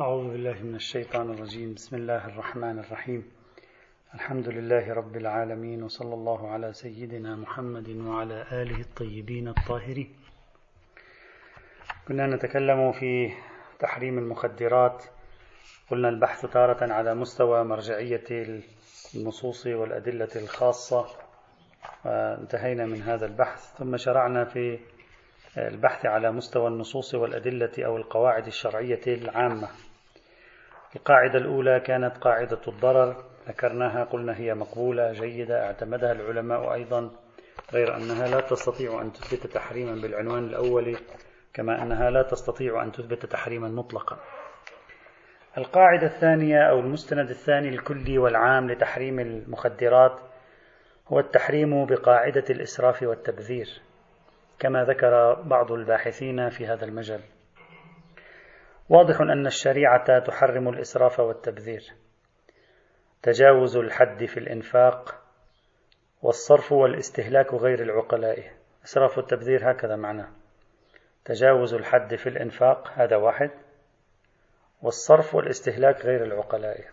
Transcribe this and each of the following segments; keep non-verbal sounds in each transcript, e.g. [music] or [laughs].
أعوذ بالله من الشيطان الرجيم. بسم الله الرحمن الرحيم. الحمد لله رب العالمين وصلى الله على سيدنا محمد وعلى آله الطيبين الطاهرين. كنا نتكلم في تحريم المخدرات. قلنا البحث تارة على مستوى مرجعية النصوص والأدلة الخاصة. وانتهينا من هذا البحث. ثم شرعنا في البحث على مستوى النصوص والأدلة أو القواعد الشرعية العامة. القاعدة الأولى كانت قاعدة الضرر ذكرناها قلنا هي مقبولة جيدة اعتمدها العلماء أيضا غير أنها لا تستطيع أن تثبت تحريما بالعنوان الأول كما أنها لا تستطيع أن تثبت تحريما مطلقا. القاعدة الثانية أو المستند الثاني الكلي والعام لتحريم المخدرات هو التحريم بقاعدة الإسراف والتبذير. كما ذكر بعض الباحثين في هذا المجال. واضح أن الشريعة تحرم الإسراف والتبذير. تجاوز الحد في الإنفاق والصرف والاستهلاك غير العقلاء. إسراف والتبذير هكذا معناه. تجاوز الحد في الإنفاق هذا واحد. والصرف والاستهلاك غير العقلاء.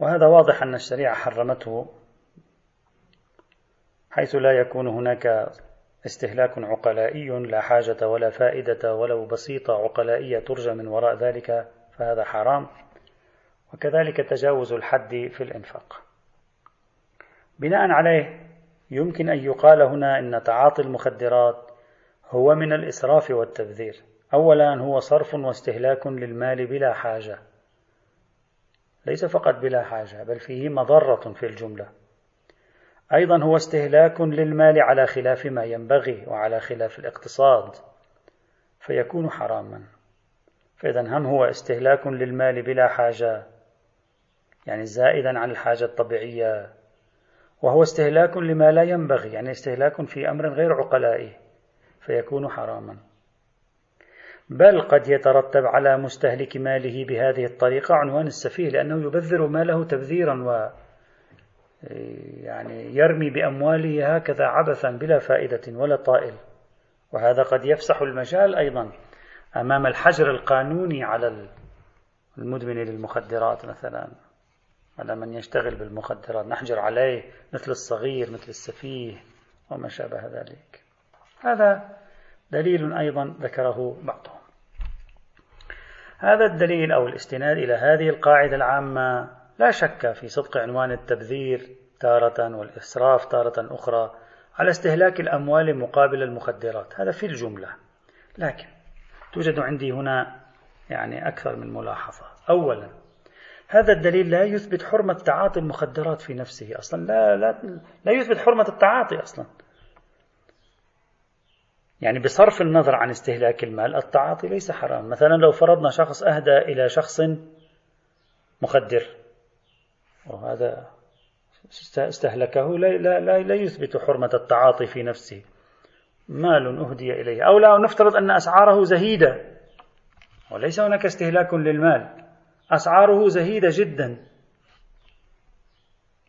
وهذا واضح أن الشريعة حرمته حيث لا يكون هناك استهلاك عقلائي لا حاجة ولا فائدة ولو بسيطة عقلائية ترجى من وراء ذلك فهذا حرام. وكذلك تجاوز الحد في الإنفاق. بناء عليه يمكن أن يقال هنا أن تعاطي المخدرات هو من الإسراف والتبذير. أولا هو صرف واستهلاك للمال بلا حاجة. ليس فقط بلا حاجة بل فيه مضرة في الجملة. أيضا هو استهلاك للمال على خلاف ما ينبغي وعلى خلاف الاقتصاد فيكون حراما. فإذا هم هو استهلاك للمال بلا حاجة يعني زائدا عن الحاجة الطبيعية. وهو استهلاك لما لا ينبغي يعني استهلاك في أمر غير عقلائي فيكون حراما. بل قد يترتب على مستهلك ماله بهذه الطريقة عنوان السفيه لأنه يبذر ماله تبذيرا و يعني يرمي بأمواله هكذا عبثا بلا فائدة ولا طائل. وهذا قد يفسح المجال أيضا أمام الحجر القانوني على المدمن للمخدرات مثلا على من يشتغل بالمخدرات نحجر عليه مثل الصغير مثل السفيه وما شابه ذلك. هذا دليل أيضا ذكره بعضهم. هذا الدليل أو الاستناد إلى هذه القاعدة العامة لا شك في صدق عنوان التبذير تارة والإسراف تارة أخرى على استهلاك الأموال مقابل المخدرات. هذا في الجملة. لكن توجد عندي هنا يعني أكثر من ملاحظة. أولا هذا الدليل لا يثبت حرمة تعاطي المخدرات في نفسه أصلا. لا, لا, لا يثبت حرمة التعاطي أصلا. يعني بصرف النظر عن استهلاك المال التعاطي ليس حرام. مثلا لو فرضنا شخص أهدى إلى شخص مخدر وهذا استهلكه لا, لا, لا, لا يثبت حرمة التعاطي في نفسه. مال أهدي إليه. أو لا نفترض أن أسعاره زهيدة. وليس هناك استهلاك للمال. أسعاره زهيدة جدا.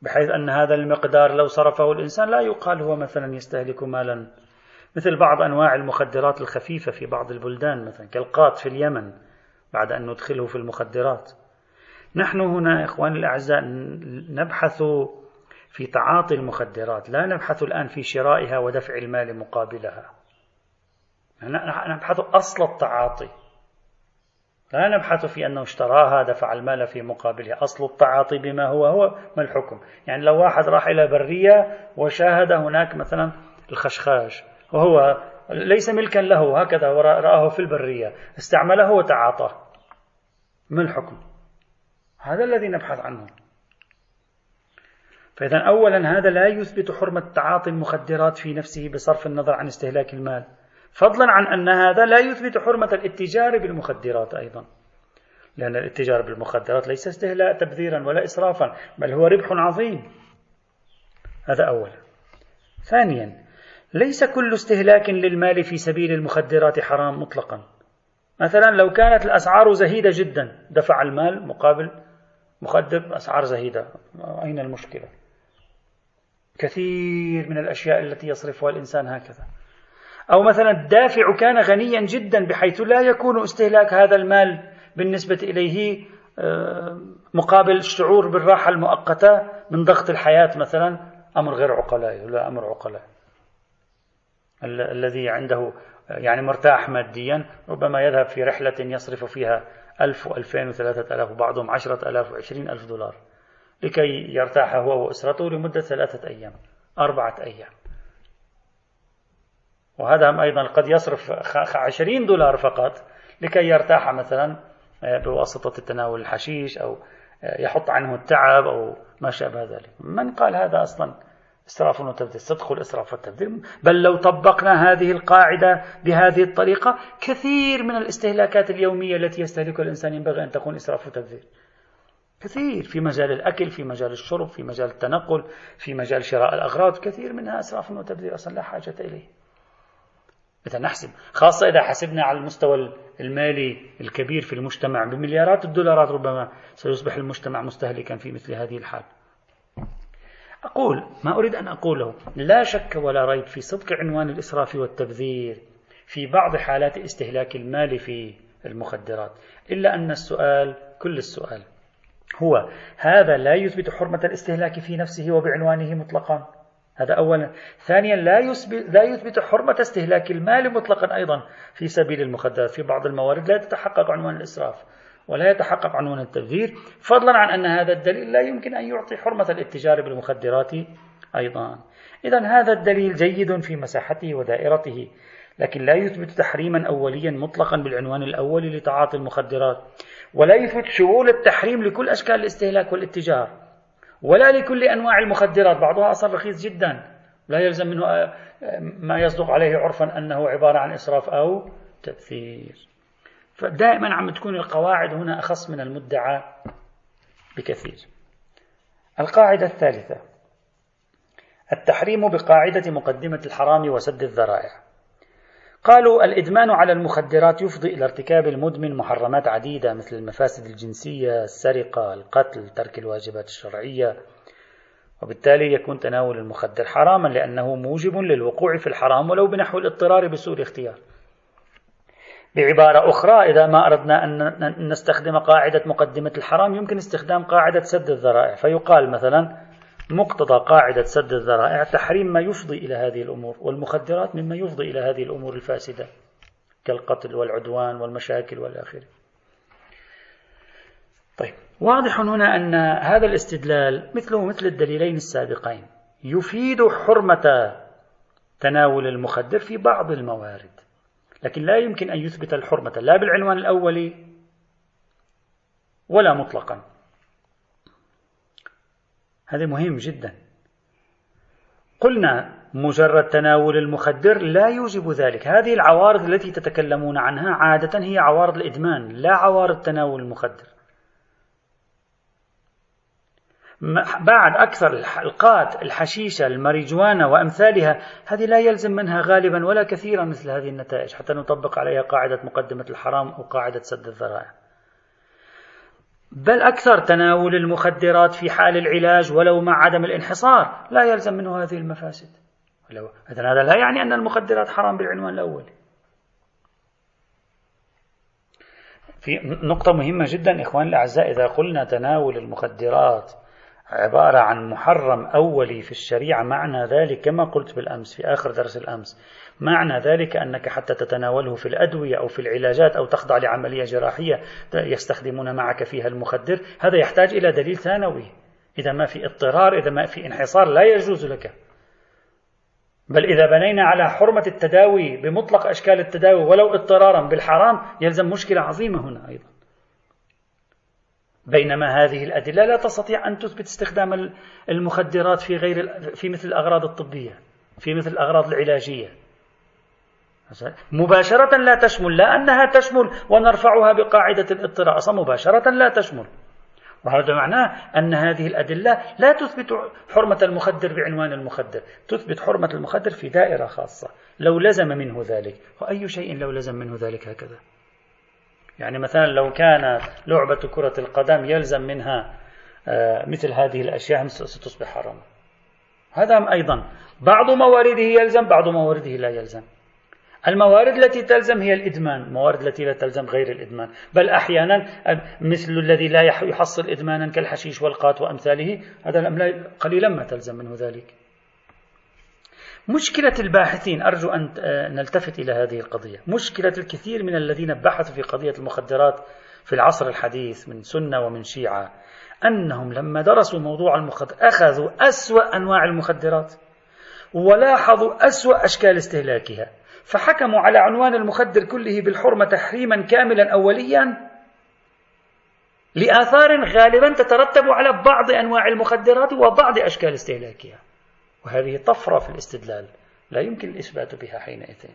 بحيث أن هذا المقدار لو صرفه الإنسان لا يقال هو مثلا يستهلك مالا. مثل بعض أنواع المخدرات الخفيفة في بعض البلدان مثلا كالقات في اليمن بعد أن ندخله في المخدرات. نحن هنا إخواني الأعزاء نبحث في تعاطي المخدرات لا نبحث الآن في شرائها ودفع المال مقابلها. نبحث أصل التعاطي. لا نبحث في أنه اشتراها دفع المال في مقابلها. أصل التعاطي بما هو هو ما الحكم؟ يعني لو واحد راح إلى برية وشاهد هناك مثلا الخشخاش وهو ليس ملكا له هكذا ورآه في البرية استعمله وتعاطاه ما الحكم؟ هذا الذي نبحث عنه. فإذا أولا هذا لا يثبت حرمة تعاطي المخدرات في نفسه بصرف النظر عن استهلاك المال. فضلا عن أن هذا لا يثبت حرمة الاتجار بالمخدرات أيضا. لأن الاتجار بالمخدرات ليس استهلاء تبذيرا ولا إسرافا بل هو ربح عظيم. هذا أولا. ثانيا ليس كل استهلاك للمال في سبيل المخدرات حرام مطلقا. مثلا لو كانت الأسعار زهيدة جدا دفع المال مقابل مخدر أسعار زهيدة. أين المشكلة؟ كثير من الأشياء التي يصرفها الإنسان هكذا. أو مثلا الدافع كان غنيا جدا بحيث لا يكون استهلاك هذا المال بالنسبة إليه آه، مقابل الشعور بالراحة المؤقتة من ضغط الحياة مثلا. أمر غير عقلائي ولا أمر عقلائي الذي عنده يعني مرتاح ماديا ربما يذهب في رحلة يصرف فيها ألف وألفين وثلاثة ألاف وبعضهم عشرة ألاف وعشرين ألف دولار. لكي يرتاح هو وأسرته لمدة ثلاثة أيام أربعة أيام. وهذا أيضا قد يصرف عشرين دولار فقط لكي يرتاح مثلا آه، بواسطة التناول الحشيش أو آه، يحط عنه التعب أو ما شابه ذلك. من قال هذا أصلا؟ إسراف وتبذير صدق الإسراف والتبذير بل لو طبقنا هذه القاعدة بهذه الطريقة كثير من الاستهلاكات اليومية التي يستهلكها الإنسان ينبغي أن تكون إسراف وتبذير كثير في مجال الأكل في مجال الشرب في مجال التنقل في مجال شراء الأغراض كثير منها إسراف وتبذير أصلا لا حاجة إليه. إذا نحسب خاصة إذا حسبنا على المستوى المالي الكبير في المجتمع بمليارات الدولارات ربما سيصبح المجتمع مستهلكا في مثل هذه الحال. أقول ما أريد أن أقوله. لا شك ولا ريب في صدق عنوان الإسراف والتبذير في بعض حالات استهلاك المال في المخدرات. إلا أن السؤال كل السؤال هو هذا لا يثبت حرمة الاستهلاك في نفسه وبعنوانه مطلقا؟ هذا أولا. ثانيا لا يثبت, لا يثبت حرمة استهلاك المال مطلقا أيضا في سبيل المخدرات. في بعض الموارد لا تتحقق عنوان الإسراف. ولا يتحقق عنوان التبذير فضلا عن أن هذا الدليل لا يمكن أن يعطي حرمة الاتجار بالمخدرات أيضا. إذا هذا الدليل جيد في مساحته ودائرته لكن لا يثبت تحريما أوليا مطلقا بالعنوان الأولي لتعاطي المخدرات ولا يثبت شمول التحريم لكل أشكال الاستهلاك والاتجار ولا لكل أنواع المخدرات بعضها أصلا رخيص جدا لا يلزم منه آه، ما يصدق عليه عرفا أنه عبارة عن إسراف أو تأثير فدائما عم تكون القواعد هنا أخص من المدعى بكثير. القاعدة الثالثة. التحريم بقاعدة مقدمة الحرام وسد الذرائع. قالوا الإدمان على المخدرات يفضي إلى ارتكاب المدمن محرمات عديدة مثل المفاسد الجنسية، السرقة، القتل، ترك الواجبات الشرعية، وبالتالي يكون تناول المخدر حراما لأنه موجب للوقوع في الحرام ولو بنحو الاضطرار بسوء الاختيار. بعبارة أخرى إذا ما أردنا أن نستخدم قاعدة مقدمة الحرام يمكن استخدام قاعدة سد الذرائع. فيقال مثلا مقتضى قاعدة سد الذرائع تحريم ما يفضي إلى هذه الأمور والمخدرات مما يفضي إلى هذه الأمور الفاسدة كالقتل والعدوان والمشاكل والآخر طيب واضح هنا أن هذا الاستدلال مثله مثل الدليلين السابقين يفيد حرمة تناول المخدر في بعض الموارد. لكن لا يمكن أن يثبت الحرمة لا بالعنوان الأولي ولا مطلقا. هذا مهم جدا. قلنا مجرد تناول المخدر لا يوجب ذلك. هذه العوارض التي تتكلمون عنها عادة هي عوارض الإدمان لا عوارض تناول المخدر. بعد أكثر الحلقات الحشيشة الماريجوانا وأمثالها هذه لا يلزم منها غالبا ولا كثيرا مثل هذه النتائج حتى نطبق عليها قاعدة مقدمة الحرام أو قاعدة سد الذرائع. بل أكثر تناول المخدرات في حال العلاج ولو مع عدم الانحصار لا يلزم منه هذه المفاسد. إذا هذا لا يعني أن المخدرات حرام بالعنوان الأول. في نقطة مهمة جدا إخوان الأعزاء إذا قلنا تناول المخدرات عبارة عن محرم أولي في الشريعة معنى ذلك كما قلت بالأمس في آخر درس الأمس. معنى ذلك أنك حتى تتناوله في الأدوية أو في العلاجات أو تخضع لعملية جراحية يستخدمون معك فيها المخدر هذا يحتاج إلى دليل ثانوي. إذا ما في اضطرار إذا ما في انحصار لا يجوز لك. بل إذا بنينا على حرمة التداوي بمطلق أشكال التداوي ولو اضطرارا بالحرام يلزم مشكلة عظيمة هنا أيضا. بينما هذه الأدلة لا تستطيع أن تثبت استخدام المخدرات في غير في مثل الأغراض الطبية في مثل الأغراض العلاجية. مباشرة لا تشمل لا أنها تشمل ونرفعها بقاعدة الاضطرار أصلا مباشرة لا تشمل. وهذا معناه أن هذه الأدلة لا تثبت حرمة المخدر بعنوان المخدر تثبت حرمة المخدر في دائرة خاصة. لو لزم منه ذلك وأي شيء لو لزم منه ذلك هكذا. يعني مثلا لو كانت لعبة كرة القدم يلزم منها آه، مثل هذه الأشياء ستصبح حراما. هذا أيضا؟ بعض موارده يلزم بعض موارده لا يلزم. الموارد التي تلزم هي الإدمان. الموارد التي لا تلزم غير الإدمان. بل أحيانا مثل الذي لا يحصل إدمانا كالحشيش والقات وأمثاله هذا قليلا ما تلزم منه ذلك. مشكلة الباحثين أرجو أن نلتفت إلى هذه القضية. مشكلة الكثير من الذين بحثوا في قضية المخدرات في العصر الحديث من سنة ومن شيعة أنهم لما درسوا موضوع المخدر أخذوا أسوأ أنواع المخدرات ولاحظوا أسوأ أشكال استهلاكها فحكموا على عنوان المخدر كله بالحرمة تحريما كاملا أوليا لآثار غالبا تترتب على بعض أنواع المخدرات وبعض أشكال استهلاكها. وهذه طفرة في الاستدلال لا يمكن الإثبات بها حينئذ.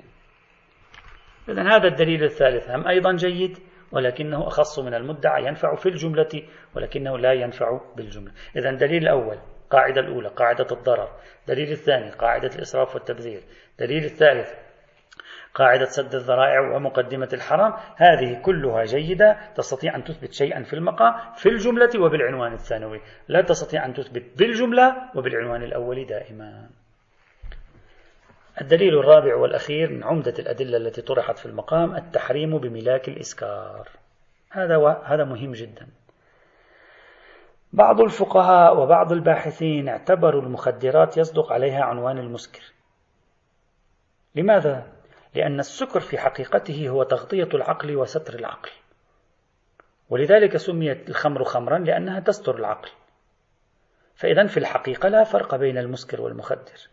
إذا هذا الدليل الثالث هم أيضا جيد ولكنه أخص من المدعى ينفع في الجملة ولكنه لا ينفع بالجملة. إذا الدليل الأول قاعدة الأولى قاعدة الضرر. دليل الثاني قاعدة الإسراف والتبذير. دليل الثالث قاعدة سد الذرائع ومقدمة الحرام هذه كلها جيدة تستطيع أن تثبت شيئا في المقام في الجملة وبالعنوان الثانوي. لا تستطيع أن تثبت بالجملة وبالعنوان الأول دائما. الدليل الرابع والأخير من عمدة الأدلة التي طرحت في المقام التحريم بملاك الإسكار. هذا و... هذا مهم جدا. بعض الفقهاء وبعض الباحثين اعتبروا المخدرات يصدق عليها عنوان المسكر. لماذا؟ لأن السكر في حقيقته هو تغطية العقل وستر العقل. ولذلك سميت الخمر خمرا لأنها تستر العقل. فإذا في الحقيقة لا فرق بين المسكر والمخدر.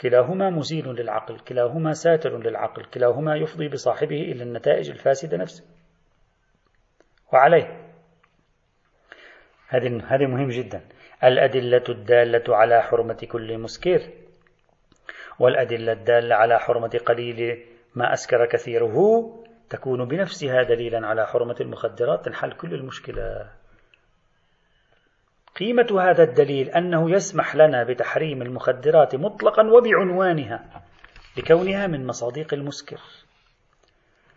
كلاهما مزيل للعقل كلاهما ساتر للعقل كلاهما يفضي بصاحبه إلى النتائج الفاسدة نفسه. وعليه. هذه هذه مهم جدا. الأدلة الدالة على حرمة كل مسكر والأدلة الدالة على حرمة قليل ما أسكر كثيره تكون بنفسها دليلا على حرمة المخدرات تنحل كل المشكلة. قيمة هذا الدليل أنه يسمح لنا بتحريم المخدرات مطلقا وبعنوانها لكونها من مصاديق المسكر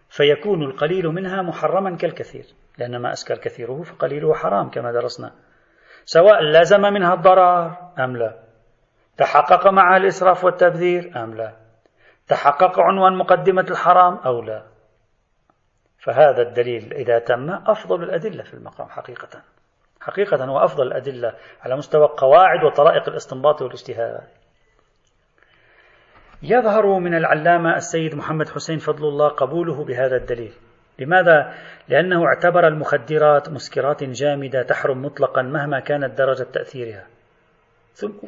فيكون القليل منها محرما كالكثير لأن ما أسكر كثيره فقليله حرام كما درسنا. سواء لزم منها الضرر أم لا تحقق معها الإسراف والتبذير أم لا. تحقق عنوان مقدمة الحرام أو لا؟ فهذا الدليل إذا تم أفضل الأدلة في المقام حقيقة. حقيقة هو أفضل الأدلة على مستوى قواعد وطرائق الاستنباط والاجتهاد. يظهر من العلامة السيد محمد حسين فضل الله قبوله بهذا الدليل. لماذا؟ لأنه اعتبر المخدرات مسكرات جامدة تحرم مطلقا مهما كانت درجة تأثيرها.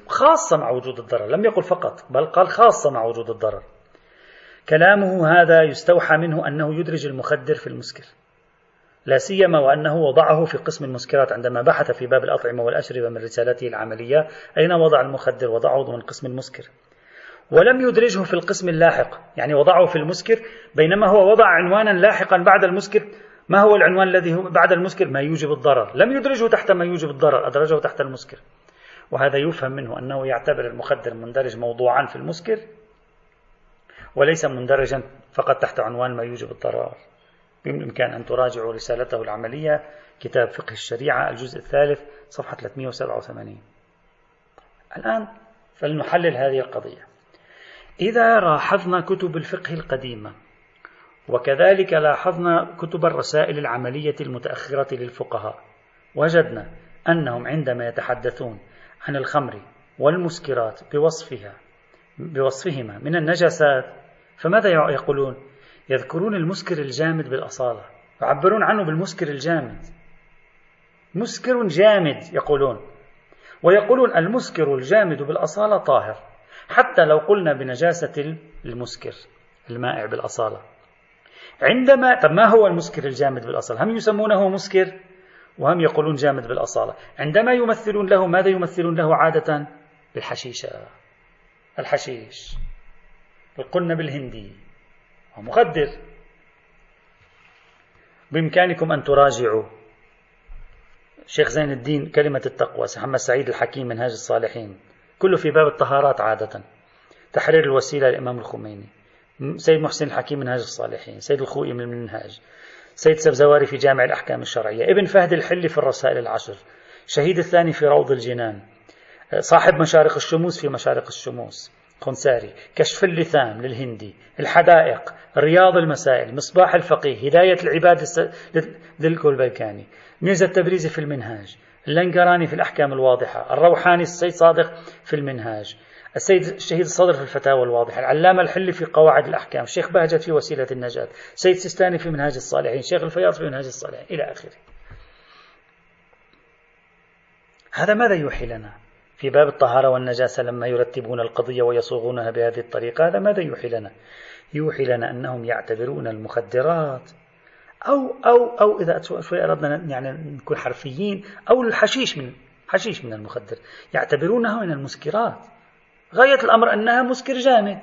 خاصة مع وجود الضرر لم يقل فقط بل قال خاصة مع وجود الضرر. كلامه هذا يستوحى منه أنه يدرج المخدر في المسكر. لا سيما وأنه وضعه في قسم المسكرات عندما بحث في باب الأطعمة والأشربة من رسالته العملية أين وضع المخدر؟ وضعه ضمن قسم المسكر. ولم يدرجه في القسم اللاحق يعني وضعه في المسكر بينما هو وضع عنوانا لاحقا بعد المسكر. ما هو العنوان الذي هو بعد المسكر؟ ما يوجب الضرر. لم يدرجه تحت ما يوجب الضرر أدرجه تحت المسكر. وهذا يفهم منه أنه يعتبر المخدر مندرج موضوعا في المسكر. وليس مندرجا فقط تحت عنوان ما يوجب الضرر بإمكان أن تراجعوا رسالته العملية كتاب فقه الشريعة الجزء الثالث صفحة 387 الآن فلنحلل هذه القضية. إذا لاحظنا كتب الفقه القديمة وكذلك لاحظنا كتب الرسائل العملية المتأخرة للفقهاء وجدنا أنهم عندما يتحدثون عن الخمر والمسكرات بوصفها بوصفهما من النجاسات فماذا يقولون؟ يذكرون المسكر الجامد بالأصالة يعبرون عنه بالمسكر الجامد. مسكر جامد يقولون. ويقولون المسكر الجامد بالأصالة طاهر حتى لو قلنا بنجاسة المسكر المائع بالأصالة. عندما طب ما هو المسكر الجامد بالأصالة؟ هم يسمونه مسكر وهم يقولون جامد بالأصالة. عندما يمثلون له ماذا يمثلون له عادة؟ بالحشيشة. الحشيش. القنة بالهندي. ومخدر بإمكانكم أن تراجعوا. شيخ زين الدين كلمة التقوى محمد سعيد الحكيم منهاج الصالحين. كله في باب الطهارات عادة. تحرير الوسيلة للإمام الخميني. سيد محسن الحكيم منهاج الصالحين. سيد الخوئي من المنهاج. سيد سبزواري في جامع الأحكام الشرعية. ابن فهد الحلي في الرسائل العشر. شهيد الثاني في روض الجنان. صاحب مشارق الشموس في مشارق الشموس. خنساري كشف اللثام للهندي. الحدائق. رياض المسائل. مصباح الفقيه. هداية العباد للكولبيكاني. ميزة التبريزي في المنهاج. اللنقراني في الأحكام الواضحة. الروحاني السيد صادق في المنهاج. السيد الشهيد الصدر في الفتاوى الواضحة. العلامة الحلي في قواعد الأحكام. الشيخ بهجت في وسيلة النجاة. السيد سيستاني في منهاج الصالحين. الشيخ الفياض في منهاج الصالحين. إلى آخره. هذا ماذا يوحي لنا؟ في باب الطهارة والنجاسة لما يرتبون القضية ويصوغونها بهذه الطريقة هذا ماذا يوحي لنا؟ يوحي لنا أنهم يعتبرون المخدرات. أو أو أو إذا شوي أردنا يعني نكون حرفيين أو الحشيش من حشيش من المخدر. يعتبرونها من المسكرات. غاية الأمر أنها مسكر جامد.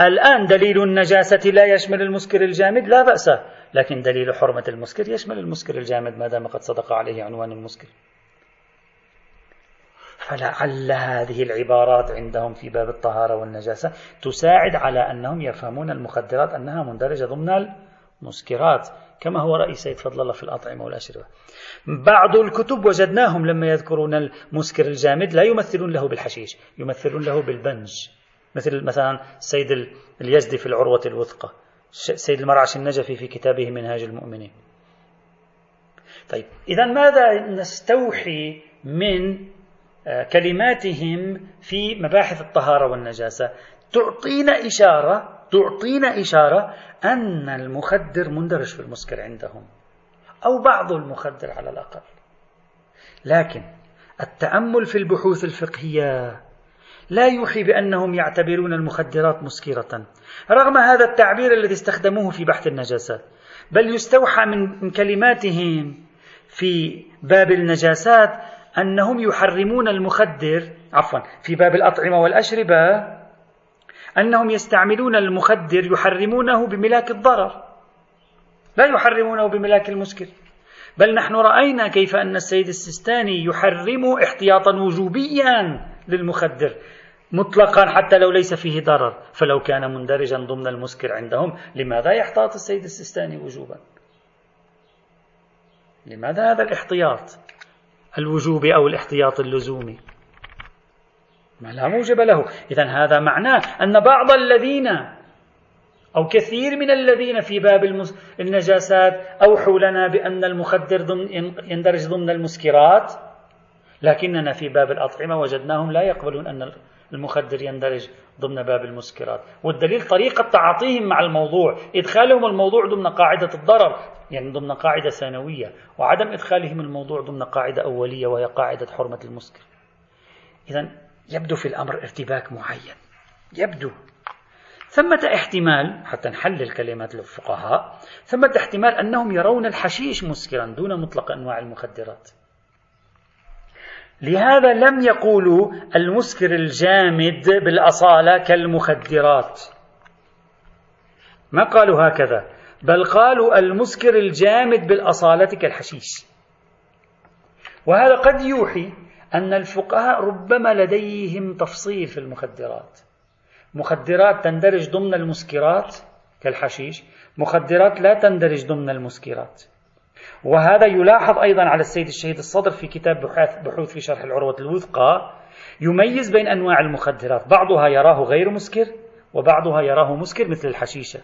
الآن دليل النجاسة لا يشمل المسكر الجامد لا بأس. لكن دليل حرمة المسكر يشمل المسكر الجامد ما دام قد صدق عليه عنوان المسكر. فلعل هذه العبارات عندهم في باب الطهارة والنجاسة تساعد على أنهم يفهمون المخدرات أنها مندرجة ضمن المسكرات كما هو رأي سيد فضل الله في الأطعمة والأشربة. بعض الكتب وجدناهم لما يذكرون المسكر الجامد لا يمثلون له بالحشيش يمثلون له بالبنج. مثل مثلا السيد اليزدي في العروة الوثقى السيد المرعش النجفي في كتابه منهاج المؤمنين. طيب إذا ماذا نستوحي من كلماتهم في مباحث الطهارة والنجاسة. تعطينا إشارة تعطينا إشارة أن المخدر مندرج في المسكر عندهم أو بعض المخدر على الأقل. لكن التأمل في البحوث الفقهية لا يوحي بأنهم يعتبرون المخدرات مسكرة رغم هذا التعبير الذي استخدموه في بحث النجاسات بل يستوحى من كلماتهم في باب النجاسات أنهم يحرمون المخدر عفوا في باب الأطعمة والأشربة أنهم يستعملون المخدر يحرمونه بملاك الضرر. لا يحرمونه بملاك المسكر بل نحن رأينا كيف أن السيد السيستاني يحرم احتياطا وجوبيا للمخدر مطلقا حتى لو ليس فيه ضرر. فلو كان مندرجا ضمن المسكر عندهم لماذا يحتاط السيد السيستاني وجوبا؟ لماذا هذا الاحتياط؟ الوجوبي أو الاحتياط اللزومي. ما لا موجب له. إذا هذا معناه أن بعض الذين أو كثير من الذين في باب النجاسات أوحوا لنا بأن المخدر ضمن يندرج ضمن المسكرات لكننا في باب الأطعمة وجدناهم لا يقبلون أن المخدر يندرج ضمن باب المسكرات. والدليل طريقة تعاطيهم مع الموضوع إدخالهم الموضوع ضمن قاعدة الضرر يعني ضمن قاعدة ثانوية وعدم إدخالهم الموضوع ضمن قاعدة أولية وهي قاعدة حرمة المسكر. إذا يبدو في الأمر ارتباك معين. يبدو. ثمة احتمال حتى نحلل كلمات الفقهاء ثمة احتمال أنهم يرون الحشيش مسكرا دون مطلق أنواع المخدرات. لهذا لم يقولوا المسكر الجامد بالأصالة كالمخدرات. ما قالوا هكذا؟ بل قالوا المسكر الجامد بالأصالة كالحشيش. وهذا قد يوحي أن الفقهاء ربما لديهم تفصيل في المخدرات. مخدرات تندرج ضمن المسكرات كالحشيش مخدرات لا تندرج ضمن المسكرات. وهذا يلاحظ أيضا على السيد الشهيد الصدر في كتاب بحوث, في شرح العروة الوثقى يميز بين أنواع المخدرات. بعضها يراه غير مسكر وبعضها يراه مسكر مثل الحشيشة.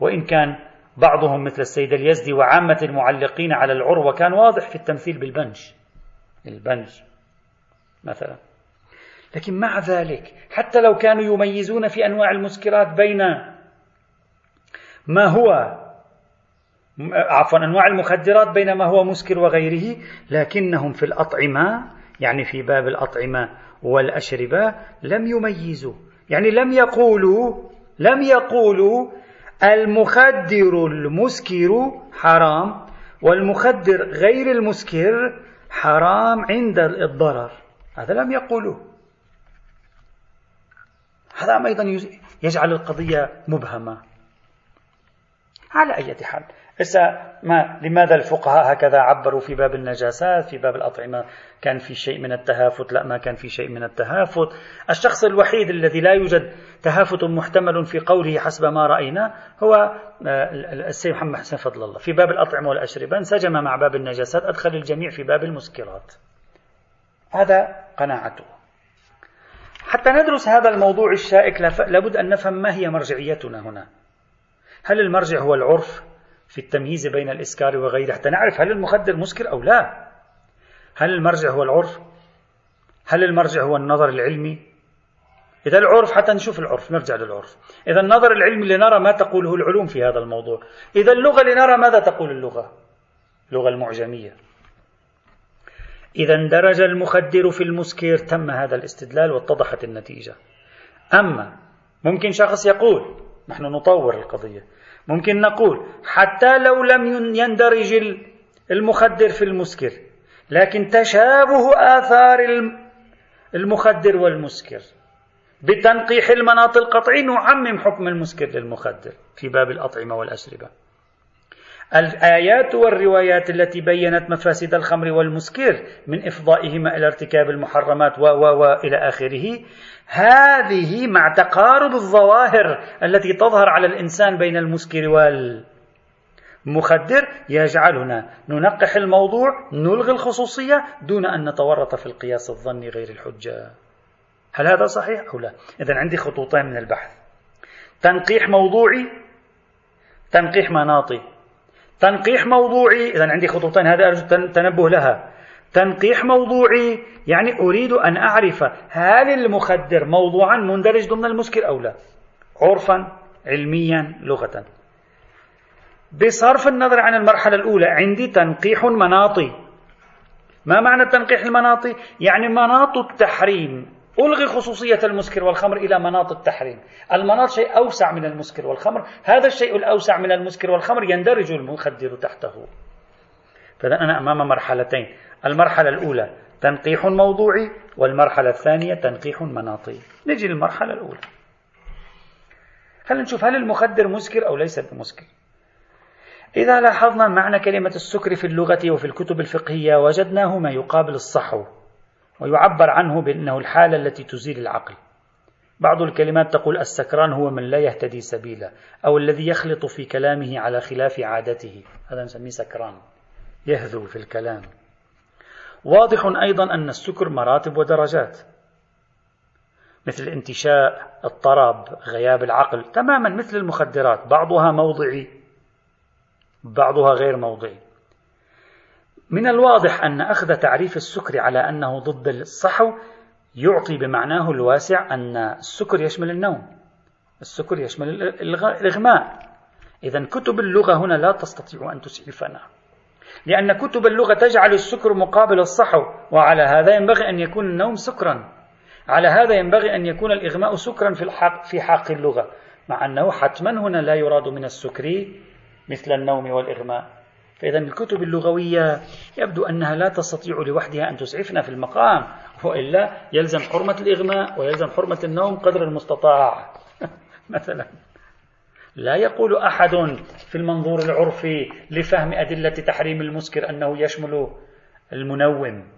وإن كان بعضهم مثل السيد اليزدي وعامة المعلقين على العروة كان واضح في التمثيل بالبنج. البنج مثلا. لكن مع ذلك حتى لو كانوا يميزون في أنواع المسكرات بين ما هو عفوا أنواع المخدرات بين ما هو مسكر وغيره لكنهم في الأطعمة يعني في باب الأطعمة والأشربة لم يميزوا. يعني لم يقولوا لم يقولوا المخدر المسكر حرام والمخدر غير المسكر حرام عند الضرر. هذا لم يقولوه هذا أيضا يجعل القضية مبهمة. على أي حال. هسه ما لماذا الفقهاء هكذا عبروا في باب النجاسات في باب الأطعمة؟ كان في شيء من التهافت؟ لا ما كان في شيء من التهافت. الشخص الوحيد الذي لا يوجد تهافت محتمل في قوله حسب ما رأينا هو آه، السيد محمد حسن فضل الله. في باب الأطعمة والأشربة انسجم مع باب النجاسات أدخل الجميع في باب المسكرات. هذا قناعته. حتى ندرس هذا الموضوع الشائك لابد أن نفهم ما هي مرجعيتنا هنا. هل المرجع هو العرف؟ في التمييز بين الإسكار وغيره. حتى نعرف هل المخدر مسكر أو لا. هل المرجع هو العرف؟ هل المرجع هو النظر العلمي؟ إذا العرف حتى نشوف العرف نرجع للعرف. إذا النظر العلمي لنرى ما تقوله العلوم في هذا الموضوع. إذا اللغة لنرى ماذا تقول اللغة؟ اللغة المعجمية. إذا اندرج المخدر في المسكر تم هذا الاستدلال واتضحت النتيجة. أما ممكن شخص يقول نحن نطور القضية. ممكن نقول حتى لو لم يندرج المخدر في المسكر لكن تشابه آثار المخدر والمسكر. بتنقيح المناط القطعي نعمم حكم المسكر للمخدر في باب الأطعمة والأشربة. الآيات والروايات التي بينت مفاسد الخمر والمسكر من إفضائهما إلى ارتكاب المحرمات و و و إلى آخره هذه مع تقارب الظواهر التي تظهر على الإنسان بين المسكر والمخدر يجعلنا ننقح الموضوع نلغي الخصوصية دون أن نتورط في القياس الظني غير الحجة. هل هذا صحيح أو لا؟ إذا عندي خطوتين من البحث. تنقيح موضوعي تنقيح مناطي. تنقيح موضوعي إذا عندي خطوتين هذا أرجو التنبه لها. تنقيح موضوعي. يعني أريد أن أعرف هل المخدر موضوعا مندرج ضمن المسكر أو لا. عرفا علميا لغة بصرف النظر عن المرحلة الأولى عندي تنقيح مناطي. ما معنى التنقيح المناطي؟ يعني مناط التحريم. ألغي خصوصية المسكر والخمر إلى مناط التحريم. المناط شيء أوسع من المسكر والخمر. هذا الشيء الأوسع من المسكر والخمر يندرج المخدر تحته. فإذا أنا أمام مرحلتين. المرحلة الأولى تنقيح موضوعي والمرحلة الثانية تنقيح مناطي. نجي للمرحلة الأولى. خلينا نشوف هل المخدر مسكر أو ليس بمسكر إذا لاحظنا معنى كلمة السكر في اللغة وفي الكتب الفقهية وجدناه ما يقابل الصحو ويعبر عنه بأنه الحالة التي تزيل العقل. بعض الكلمات تقول السكران هو من لا يهتدي سبيلا أو الذي يخلط في كلامه على خلاف عادته. هذا نسميه سكران. يهذو في الكلام. واضح أيضا أن السكر مراتب ودرجات مثل الانتشاء الطرب غياب العقل تماما مثل المخدرات بعضها موضعي بعضها غير موضعي. من الواضح أن أخذ تعريف السكر على أنه ضد الصحو يعطي بمعناه الواسع أن السكر يشمل النوم السكر يشمل الإغماء. إذا كتب اللغة هنا لا تستطيع أن تسعفنا. لأن كتب اللغة تجعل السكر مقابل الصحو وعلى هذا ينبغي أن يكون النوم سكرا. على هذا ينبغي أن يكون الإغماء سكرا في الحق في حق اللغة مع أنه حتما هنا لا يراد من السكر مثل النوم والإغماء. فإذا الكتب اللغوية يبدو أنها لا تستطيع لوحدها أن تسعفنا في المقام وإلا يلزم حرمة الإغماء ويلزم حرمة النوم قدر المستطاع. [laughs] مثلا لا يقول أحد في المنظور العرفي لفهم أدلة تحريم المسكر أنه يشمل المنوم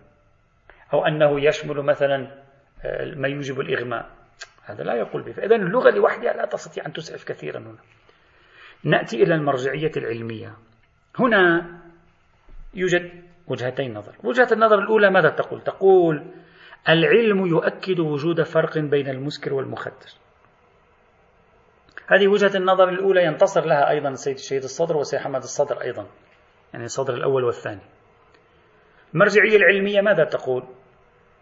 أو أنه يشمل مثلا آه، ما يوجب الإغماء. هذا لا يقول به فإذا اللغة لوحدها لا تستطيع أن تسعف كثيرا هنا. نأتي إلى المرجعية العلمية. هنا يوجد وجهتين نظر وجهة النظر الأولى ماذا تقول؟ تقول العلم يؤكد وجود فرق بين المسكر والمخدر. هذه وجهة النظر الأولى ينتصر لها أيضا السيد الشهيد الصدر والسيد حمد الصدر أيضا يعني الصدر الأول والثاني. المرجعية العلمية ماذا تقول؟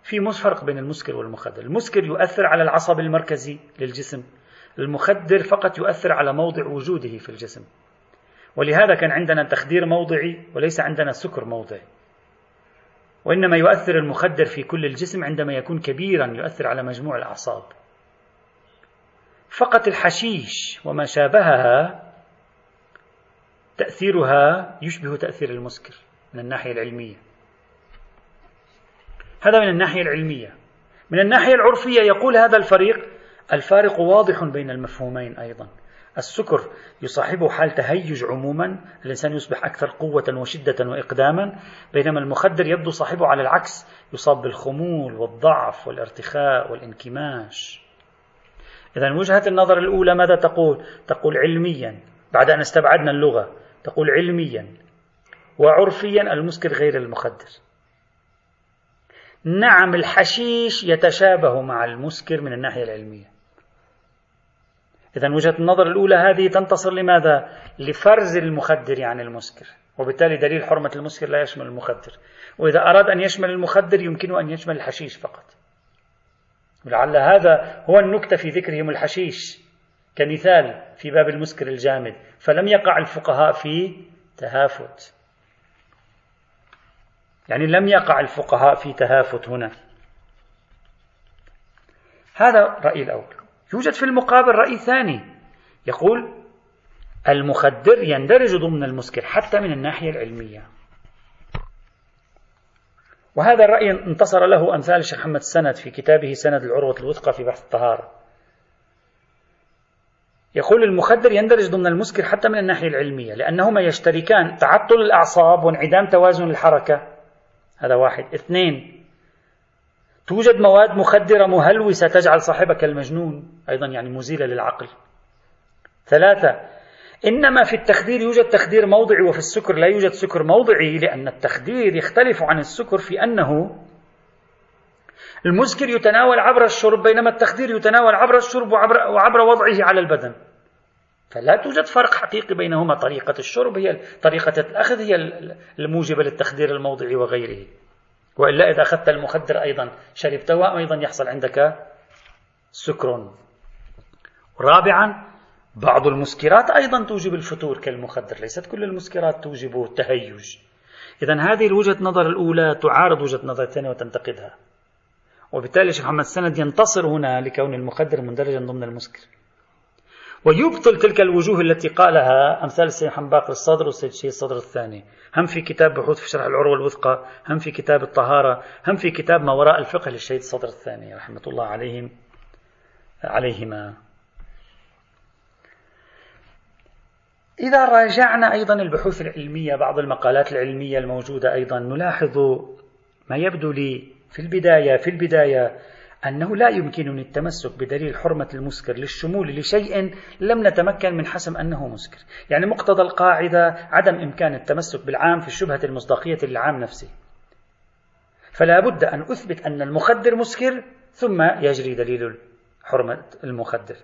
في فرق بين المسكر والمخدر. المسكر يؤثر على العصب المركزي للجسم المخدر فقط يؤثر على موضع وجوده في الجسم. ولهذا كان عندنا تخدير موضعي وليس عندنا سكر موضعي. وإنما يؤثر المخدر في كل الجسم عندما يكون كبيرا يؤثر على مجموع الأعصاب. فقط الحشيش وما شابهها تأثيرها يشبه تأثير المسكر من الناحية العلمية. هذا من الناحية العلمية. من الناحية العرفية يقول هذا الفريق الفارق واضح بين المفهومين أيضا. السكر يصاحبه حال تهيج عموما الإنسان يصبح أكثر قوة وشدة وإقداما بينما المخدر يبدو صاحبه على العكس يصاب بالخمول والضعف والارتخاء والانكماش. إذا وجهة النظر الأولى ماذا تقول؟ تقول علميا بعد أن استبعدنا اللغة تقول علميا وعرفيا المسكر غير المخدر نعم الحشيش يتشابه مع المسكر من الناحية العلمية إذا وجهة النظر الأولى هذه تنتصر لماذا؟ لفرز المخدر عن المسكر وبالتالي دليل حرمة المسكر لا يشمل المخدر وإذا أراد أن يشمل المخدر يمكنه أن يشمل الحشيش فقط ولعل هذا هو النكتة في ذكرهم الحشيش كمثال في باب المسكر الجامد فلم يقع الفقهاء في تهافت. يعني لم يقع الفقهاء في تهافت هنا. هذا الرأي الأول. يوجد في المقابل رأي ثاني. يقول المخدر يندرج ضمن المسكر حتى من الناحية العلمية. وهذا الرأي انتصر له أمثال الشيخ محمد السند في كتابه سند العروة الوثقى في بحث الطهارة. يقول المخدر يندرج ضمن المسكر حتى من الناحية العلمية لأنهما يشتركان تعطل الأعصاب وانعدام توازن الحركة. هذا واحد. اثنين توجد مواد مخدرة مهلوسة تجعل صاحبك المجنون أيضا يعني مزيلة للعقل. ثلاثة إنما في التخدير يوجد تخدير موضعي وفي السكر لا يوجد سكر موضعي لأن التخدير يختلف عن السكر في أنه المسكر يتناول عبر الشرب بينما التخدير يتناول عبر الشرب وعبر, وعبر وضعه على البدن. فلا توجد فرق حقيقي بينهما. طريقة الشرب هي طريقة الأخذ هي الموجبة للتخدير الموضعي وغيره. وإلا إذا أخذت المخدر أيضا شربته أيضا يحصل عندك سكر. رابعا بعض المسكرات أيضا توجب الفتور كالمخدر ليست كل المسكرات توجب التهيج إذا هذه الوجهة نظر الأولى تعارض وجهة نظر الثانية وتنتقدها. وبالتالي شيخ محمد السند ينتصر هنا لكون المخدر مندرجا ضمن المسكر. ويبطل تلك الوجوه التي قالها أمثال السيد محمد باقر الصدر والسيد الشيخ الصدر الثاني. هم في كتاب بحوث في شرح العروة الوثقى هم في كتاب الطهارة هم في كتاب ما وراء الفقه للشيخ الصدر الثاني رحمة الله عليهم عليهما. إذا راجعنا أيضا البحوث العلمية بعض المقالات العلمية الموجودة أيضا نلاحظ ما يبدو لي في البداية في البداية أنه لا يمكنني التمسك بدليل حرمة المسكر للشمول لشيء لم نتمكن من حسم أنه مسكر. يعني مقتضى القاعدة عدم إمكان التمسك بالعام في الشبهة المصداقية للعام نفسه. فلا بد أن أثبت أن المخدر مسكر ثم يجري دليل حرمة المخدر.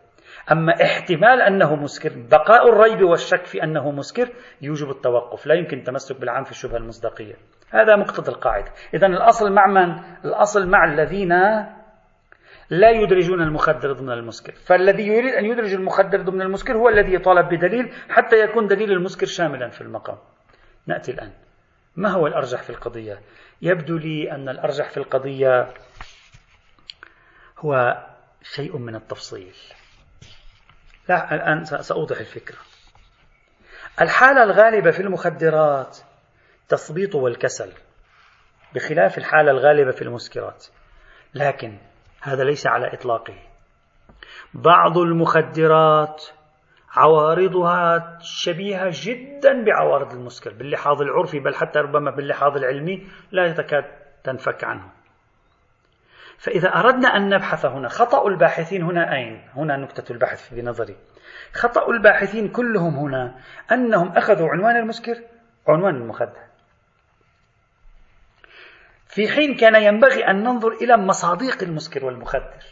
أما احتمال أنه مسكر بقاء الريب والشك في أنه مسكر يوجب التوقف لا يمكن التمسك بالعام في الشبهة المصداقية. هذا مقتضى القاعدة. إذا الأصل مع من؟ الأصل مع الذين لا يدرجون المخدر ضمن المسكر. فالذي يريد أن يدرج المخدر ضمن المسكر هو الذي يطالب بدليل حتى يكون دليل المسكر شاملا في المقام. نأتي الآن. ما هو الأرجح في القضية؟ يبدو لي أن الأرجح في القضية هو شيء من التفصيل. لا الآن سأوضح الفكرة. الحالة الغالبة في المخدرات تثبيط والكسل بخلاف الحالة الغالبة في المسكرات. لكن هذا ليس على إطلاقه. بعض المخدرات عوارضها شبيهة جدا بعوارض المسكر باللحاظ العرفي بل حتى ربما باللحاظ العلمي لا تكاد تنفك عنه. فإذا أردنا أن نبحث هنا خطأ الباحثين هنا أين؟ هنا نكتة البحث بنظري خطأ الباحثين كلهم هنا أنهم أخذوا عنوان المسكر عنوان المخدر في حين كان ينبغي أن ننظر إلى مصاديق المسكر والمخدر.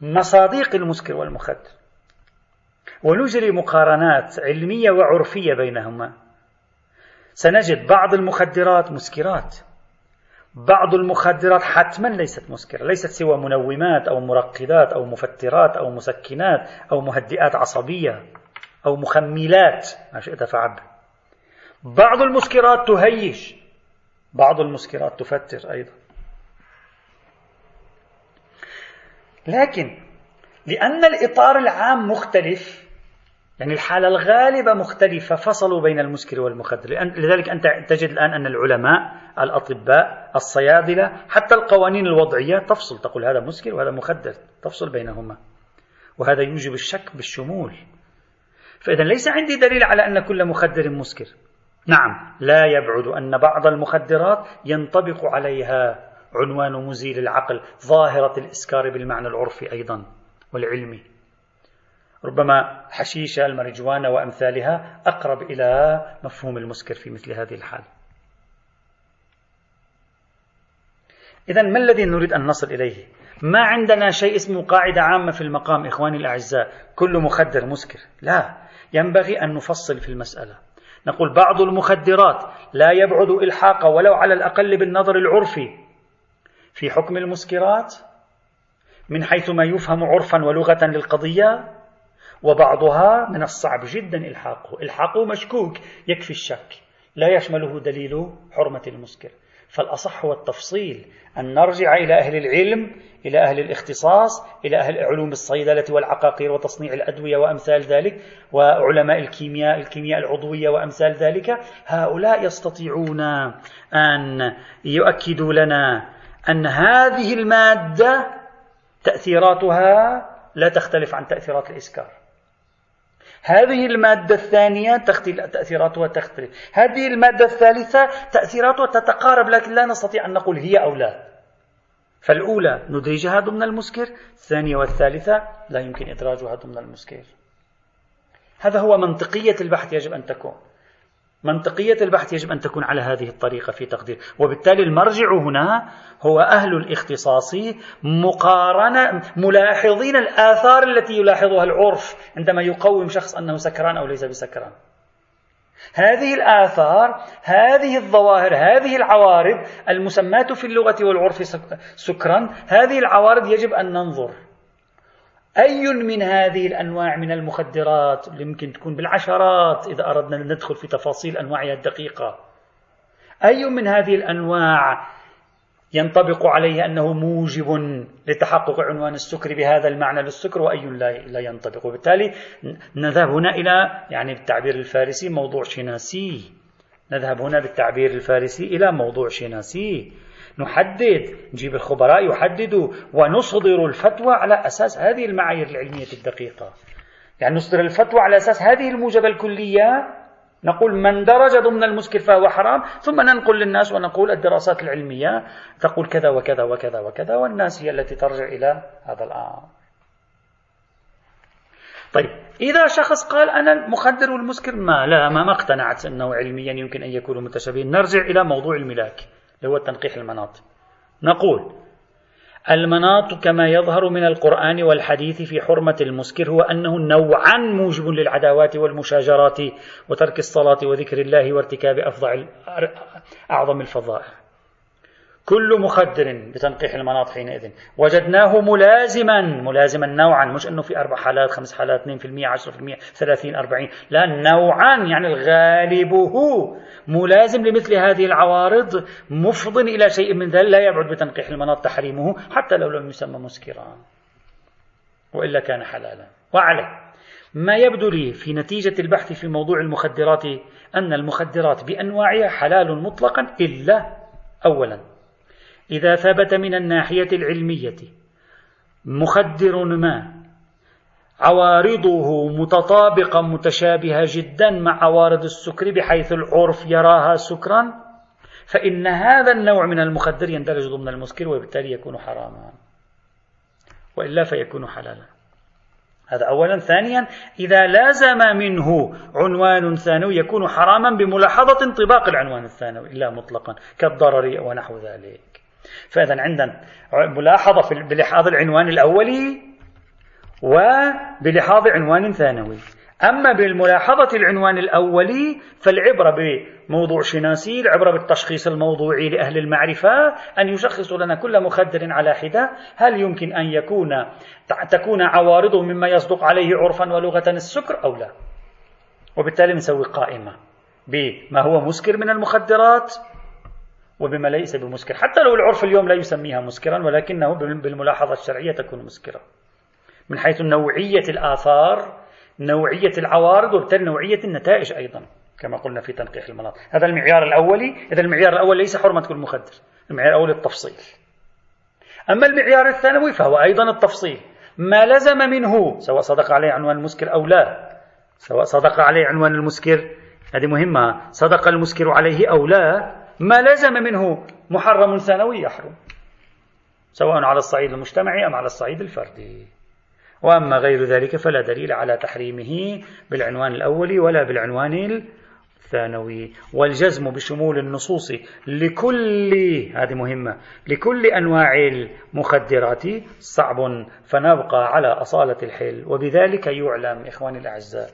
مصاديق المسكر والمخدر. ونجري مقارنات علمية وعرفية بينهما. سنجد بعض المخدرات مسكرات. بعض المخدرات حتما ليست مسكرة ليست سوى منومات أو مرقدات أو مفترات أو مسكنات أو مهدئات عصبية أو مخملات ما شئت فعب بعض المسكرات تهيج بعض المسكرات تفتر أيضا. لكن لأن الإطار العام مختلف يعني الحالة الغالبة مختلفة. فصلوا بين المسكر والمخدر. لذلك أنت تجد الآن أن العلماء الأطباء الصيادلة حتى القوانين الوضعية تفصل. تقول هذا مسكر وهذا مخدر. تفصل بينهما. وهذا يوجب الشك بالشمول. فإذا ليس عندي دليل على أن كل مخدر مسكر. نعم لا يبعد أن بعض المخدرات ينطبق عليها عنوان مزيل العقل. ظاهرة الإسكار بالمعنى العرفي أيضا والعلمي. ربما حشيشة المرجوانة وأمثالها أقرب إلى مفهوم المسكر في مثل هذه الحال. إذا ما الذي نريد أن نصل إليه؟ ما عندنا شيء اسمه قاعدة عامة في المقام إخواني الأعزاء. كل مخدر مسكر. لا ينبغي أن نفصل في المسألة. نقول بعض المخدرات لا يبعد إلحاقا ولو على الأقل بالنظر العرفي. في حكم المسكرات من حيث ما يفهم عرفا ولغة للقضية وبعضها من الصعب جدا إلحاقه. إلحاقه مشكوك يكفي الشك. لا يشمله دليل حرمة المسكر. فالأصح هو التفصيل أن نرجع إلى أهل العلم إلى أهل الاختصاص إلى أهل علوم الصيدلة والعقاقير وتصنيع الأدوية وأمثال ذلك وعلماء الكيمياء الكيمياء العضوية وأمثال ذلك. هؤلاء يستطيعون أن يؤكدوا لنا أن هذه المادة تأثيراتها لا تختلف عن تأثيرات الإسكار. هذه المادة الثانية تأثيراتها تختلف هذه المادة الثالثة تأثيراتها تتقارب لكن لا نستطيع أن نقول هي أو لا. فالأولى ندرجها ضمن المسكر الثانية والثالثة لا يمكن إدراجها ضمن المسكر. هذا هو منطقية البحث يجب أن تكون. منطقية البحث يجب أن تكون على هذه الطريقة في تقدير. وبالتالي المرجع هنا هو أهل الاختصاص مقارنة ملاحظين الآثار التي يلاحظها العرف عندما يقوم شخص أنه سكران أو ليس بسكران. هذه الآثار هذه الظواهر هذه العوارض المسماة في اللغة والعرف سكرا هذه العوارض يجب أن ننظر. أي من هذه الأنواع من المخدرات اللي يمكن تكون بالعشرات إذا أردنا أن ندخل في تفاصيل أنواعها الدقيقة؟ أي من هذه الأنواع ينطبق عليه أنه موجب لتحقق عنوان السكر بهذا المعنى للسكر وأي لا ينطبق؟ وبالتالي نذهب هنا إلى يعني بالتعبير الفارسي موضوع شناسي. نذهب هنا بالتعبير الفارسي إلى موضوع شناسي. نحدد نجيب الخبراء يحددوا ونصدر الفتوى على أساس هذه المعايير العلمية الدقيقة. يعني نصدر الفتوى على أساس هذه الموجبة الكلية. نقول من درج ضمن المسكر فهو حرام ثم ننقل للناس ونقول الدراسات العلمية تقول كذا وكذا وكذا وكذا والناس هي التي ترجع إلى هذا الأمر. طيب إذا شخص قال أنا المخدر والمسكر ما لا ما, اقتنعت أنه علميا يمكن أن يكونوا متشابهين نرجع إلى موضوع الملاك. اللي هو تنقيح المناط. نقول المناط كما يظهر من القرآن والحديث في حرمة المسكر هو أنه نوعا موجب للعداوات والمشاجرات وترك الصلاة وذكر الله وارتكاب أفضع أعظم الفضائح كل مخدر بتنقيح المناط حينئذ. وجدناه ملازما ملازما نوعا مش إنه في أربع حالات خمس حالات 2% 10% 30 40 لا نوعا يعني الغالب هو ملازم لمثل هذه العوارض مفض إلى شيء من ذلك لا يبعد بتنقيح المناط تحريمه حتى لو لم يسمى مسكرا. وإلا كان حلالا. وعليه. ما يبدو لي في نتيجة البحث في موضوع المخدرات أن المخدرات بأنواعها حلال مطلقا إلا أولا. إذا ثبت من الناحية العلمية مخدر ما عوارضه متطابقة متشابهة جدا مع عوارض السكر بحيث العرف يراها سكرا فإن هذا النوع من المخدر يندرج ضمن المسكر وبالتالي يكون حراما. وإلا فيكون حلالا. هذا أولا. ثانيا إذا لازم منه عنوان ثانوي يكون حراما بملاحظة انطباق العنوان الثانوي لا مطلقا كالضرر ونحو ذلك. فإذا عندنا ملاحظة بلحاظ العنوان الأولي وبلحاظ عنوان ثانوي. أما بالملاحظة العنوان الأولي فالعبرة بموضوع شناسي العبرة بالتشخيص الموضوعي لأهل المعرفة أن يشخصوا لنا كل مخدر على حدة. هل يمكن أن يكون تكون عوارضه مما يصدق عليه عرفا ولغة السكر أو لا؟ وبالتالي نسوي قائمة بما هو مسكر من المخدرات. وبما ليس بمسكر. حتى لو العرف اليوم لا يسميها مسكرا ولكنه بالملاحظة الشرعية تكون مسكرة. من حيث نوعية الآثار نوعية العوارض وبالتالي نوعية النتائج أيضا كما قلنا في تنقيح المناطق. هذا المعيار الأولي إذا المعيار الأول ليس حرمة كل مخدر المعيار الأول التفصيل. أما المعيار الثانوي فهو أيضا التفصيل. ما لزم منه سواء صدق عليه عنوان المسكر أو لا سواء صدق عليه عنوان المسكر هذه مهمة صدق المسكر عليه أو لا ما لزم منه محرم ثانوي يحرم سواء على الصعيد المجتمعي أم على الصعيد الفردي. وأما غير ذلك فلا دليل على تحريمه بالعنوان الأول ولا بالعنوان ثانوي والجزم بشمول النصوص لكل هذه مهمة لكل أنواع المخدرات صعب فنبقى على أصالة الحل. وبذلك يعلم إخواني الأعزاء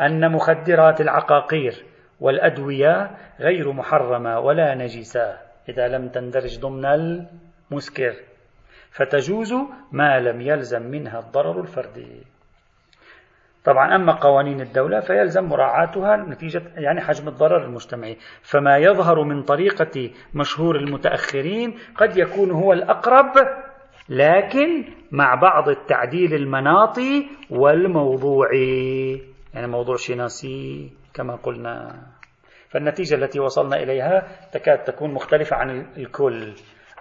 أن مخدرات العقاقير والأدوية غير محرمة ولا نجسة. إذا لم تندرج ضمن المسكر فتجوز ما لم يلزم منها الضرر الفردي. طبعا أما قوانين الدولة فيلزم مراعاتها نتيجة يعني حجم الضرر المجتمعي. فما يظهر من طريقة مشهور المتأخرين قد يكون هو الأقرب لكن مع بعض التعديل المناطي والموضوعي. يعني موضوع شناسي. كما قلنا. فالنتيجة التي وصلنا إليها تكاد تكون مختلفة عن الكل.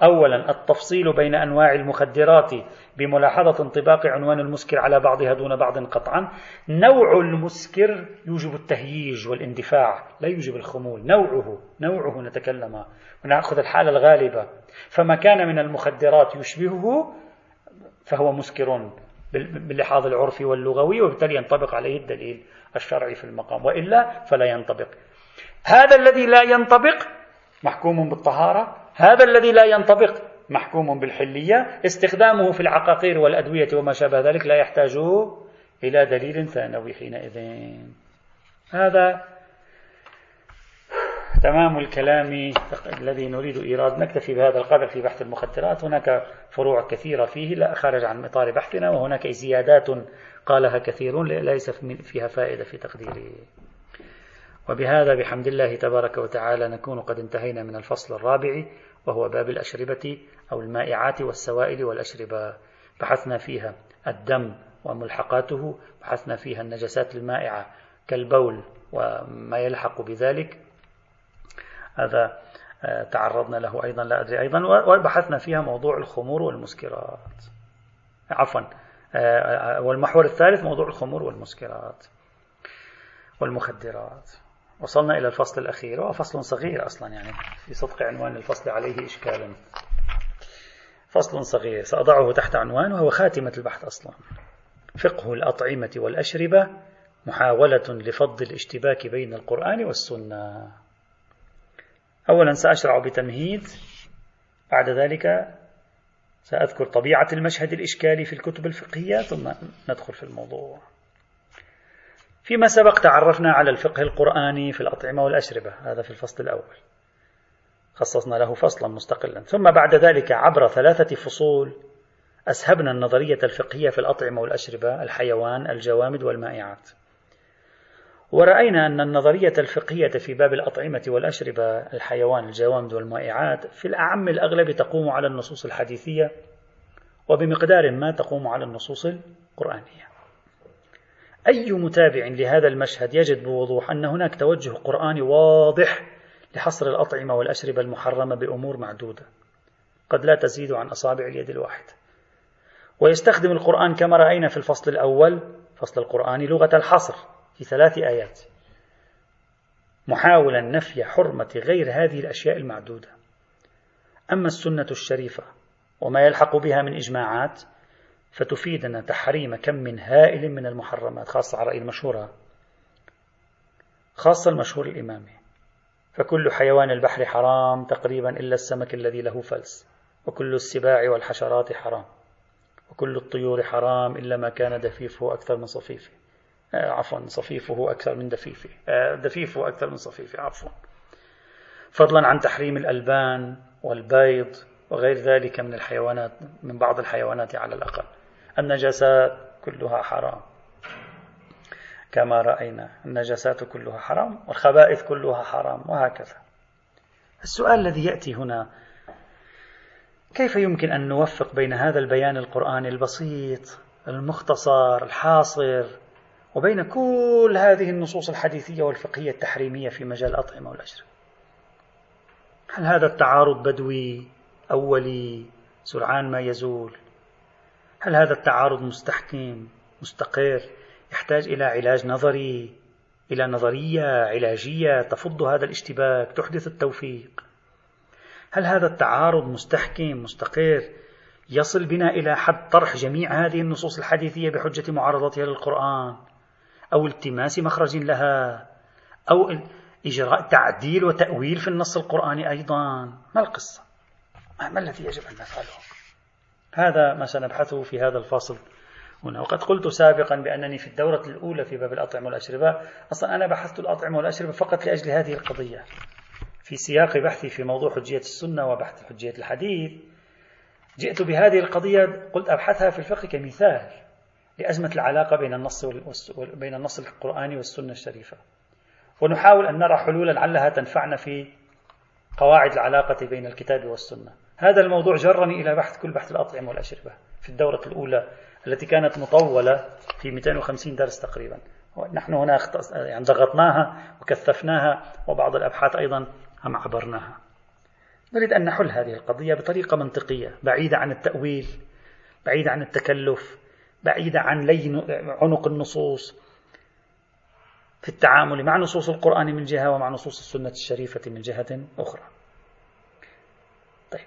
أولا التفصيل بين أنواع المخدرات بملاحظة انطباق عنوان المسكر على بعضها دون بعض قطعا. نوع المسكر يوجب التهييج والاندفاع لا يوجب الخمول. نوعه نوعه نتكلم. ونأخذ الحالة الغالبة. فما كان من المخدرات يشبهه فهو مسكر باللحاظ العرفي واللغوي وبالتالي ينطبق عليه الدليل. الشرعي في المقام وإلا فلا ينطبق. هذا الذي لا ينطبق محكوم بالطهارة هذا الذي لا ينطبق محكوم بالحلية استخدامه في العقاقير والأدوية وما شابه ذلك لا يحتاج إلى دليل ثانوي حينئذ. هذا تمام الكلام الذي نريد إيراد نكتفي بهذا القدر في بحث المخدرات. هناك فروع كثيرة فيه لا خارج عن إطار بحثنا وهناك زيادات قالها كثيرون ليس فيها فائدة في تقديري. وبهذا بحمد الله تبارك وتعالى نكون قد انتهينا من الفصل الرابع وهو باب الأشربة أو المائعات والسوائل والأشربة. بحثنا فيها الدم وملحقاته بحثنا فيها النجسات المائعة كالبول وما يلحق بذلك. هذا آه، تعرضنا له أيضا لا أدري أيضا وبحثنا فيها موضوع الخمور والمسكرات. عفوا آه، آه، والمحور الثالث موضوع الخمور والمسكرات والمخدرات. وصلنا إلى الفصل الأخير وهو فصل صغير أصلا يعني في صدق عنوان الفصل عليه إشكال فصل صغير سأضعه تحت عنوان وهو خاتمة البحث أصلا. فقه الأطعمة والأشربة محاولة لفض الاشتباك بين القرآن والسنة. أولا سأشرع بتمهيد بعد ذلك سأذكر طبيعة المشهد الإشكالي في الكتب الفقهية ثم ندخل في الموضوع. فيما سبق تعرفنا على الفقه القرآني في الأطعمة والأشربة هذا في الفصل الأول. خصصنا له فصلا مستقلا. ثم بعد ذلك عبر ثلاثة فصول أسهبنا النظرية الفقهية في الأطعمة والأشربة الحيوان الجوامد والمائعات. ورأينا أن النظرية الفقهية في باب الأطعمة والأشربة الحيوان الجوامد والمائعات في الأعم الأغلب تقوم على النصوص الحديثية وبمقدار ما تقوم على النصوص القرآنية. أي متابع لهذا المشهد يجد بوضوح أن هناك توجه قرآني واضح لحصر الأطعمة والأشربة المحرمة بأمور معدودة. قد لا تزيد عن أصابع اليد الواحدة ويستخدم القرآن كما رأينا في الفصل الأول فصل القرآن لغة الحصر. في ثلاث آيات. محاولا نفي حرمة غير هذه الأشياء المعدودة. أما السنة الشريفة وما يلحق بها من إجماعات فتفيدنا تحريم كم من هائل من المحرمات خاصة على رأي المشهورة خاصة المشهور الإمامي. فكل حيوان البحر حرام تقريبا إلا السمك الذي له فلس وكل السباع والحشرات حرام وكل الطيور حرام إلا ما كان دفيفه أكثر من صفيفه. عفوا صفيفه أكثر من دفيفه. آه دفيفه أكثر من صفيفه عفوا. فضلا عن تحريم الألبان والبيض وغير ذلك من الحيوانات من بعض الحيوانات على الأقل. النجاسات كلها حرام. كما رأينا النجاسات كلها حرام والخبائث كلها حرام وهكذا. السؤال الذي يأتي هنا كيف يمكن أن نوفق بين هذا البيان القرآني البسيط المختصر الحاصر وبين كل هذه النصوص الحديثية والفقهية التحريمية في مجال الأطعمة والأشربة هل هذا التعارض بدوي أولي سرعان ما يزول؟ هل هذا التعارض مستحكم مستقر يحتاج إلى علاج نظري إلى نظرية علاجية تفض هذا الاشتباك تحدث التوفيق؟ هل هذا التعارض مستحكم مستقر يصل بنا إلى حد طرح جميع هذه النصوص الحديثية بحجة معارضتها للقرآن؟ أو التماس مخرج لها أو إجراء تعديل وتأويل في النص القرآني أيضا. ما القصة؟ ما الذي يجب أن نفعله؟ هذا ما سنبحثه في هذا الفاصل هنا. وقد قلت سابقا بأنني في الدورة الأولى في باب الأطعمة والأشربة أصلا أنا بحثت الأطعمة والأشربة فقط لأجل هذه القضية. في سياق بحثي في موضوع حجية السنة وبحث حجية الحديث جئت بهذه القضية قلت أبحثها في الفقه كمثال. لأزمة العلاقة بين النص بين النص القرآني والسنة الشريفة. ونحاول أن نرى حلولا لعلها تنفعنا في قواعد العلاقة بين الكتاب والسنة. هذا الموضوع جرني إلى بحث كل بحث الأطعمة والأشربة في الدورة الأولى التي كانت مطولة في 250 درس تقريبا. نحن هنا يعني ضغطناها وكثفناها وبعض الأبحاث أيضا هم عبرناها. نريد أن نحل هذه القضية بطريقة منطقية بعيدة عن التأويل بعيدة عن التكلف بعيدة عن لين عنق النصوص في التعامل مع نصوص القرآن من جهة ومع نصوص السنة الشريفة من جهة أخرى. طيب.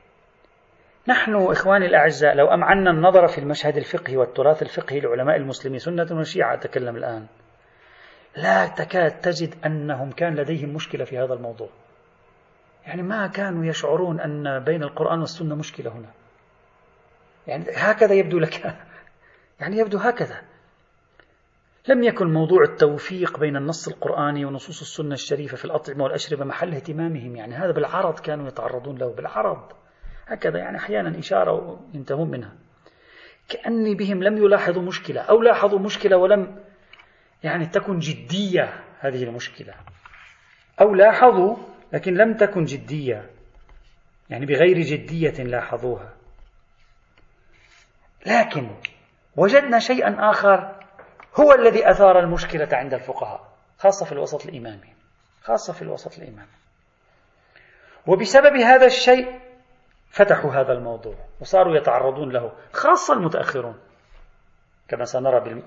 نحن إخواني الأعزاء لو أمعنا النظر في المشهد الفقهي والتراث الفقهي لعلماء المسلمين سنة وشيعة أتكلم الآن لا تكاد تجد أنهم كان لديهم مشكلة في هذا الموضوع. يعني ما كانوا يشعرون أن بين القرآن والسنة مشكلة هنا. يعني هكذا يبدو لك. يعني يبدو هكذا. لم يكن موضوع التوفيق بين النص القرآني ونصوص السنة الشريفة في الأطعمة والأشربة محل اهتمامهم يعني. هذا بالعرض كانوا يتعرضون له بالعرض. هكذا يعني أحيانا إشارة ينتهون منها. كأني بهم لم يلاحظوا مشكلة أو لاحظوا مشكلة ولم يعني تكن جدية هذه المشكلة. أو لاحظوا لكن لم تكن جدية يعني بغير جدية لاحظوها. لكن وجدنا شيئا آخر هو الذي أثار المشكلة عند الفقهاء خاصة في الوسط الإمامي خاصة في الوسط الإمامي. وبسبب هذا الشيء فتحوا هذا الموضوع وصاروا يتعرضون له خاصة المتأخرون. كما سنرى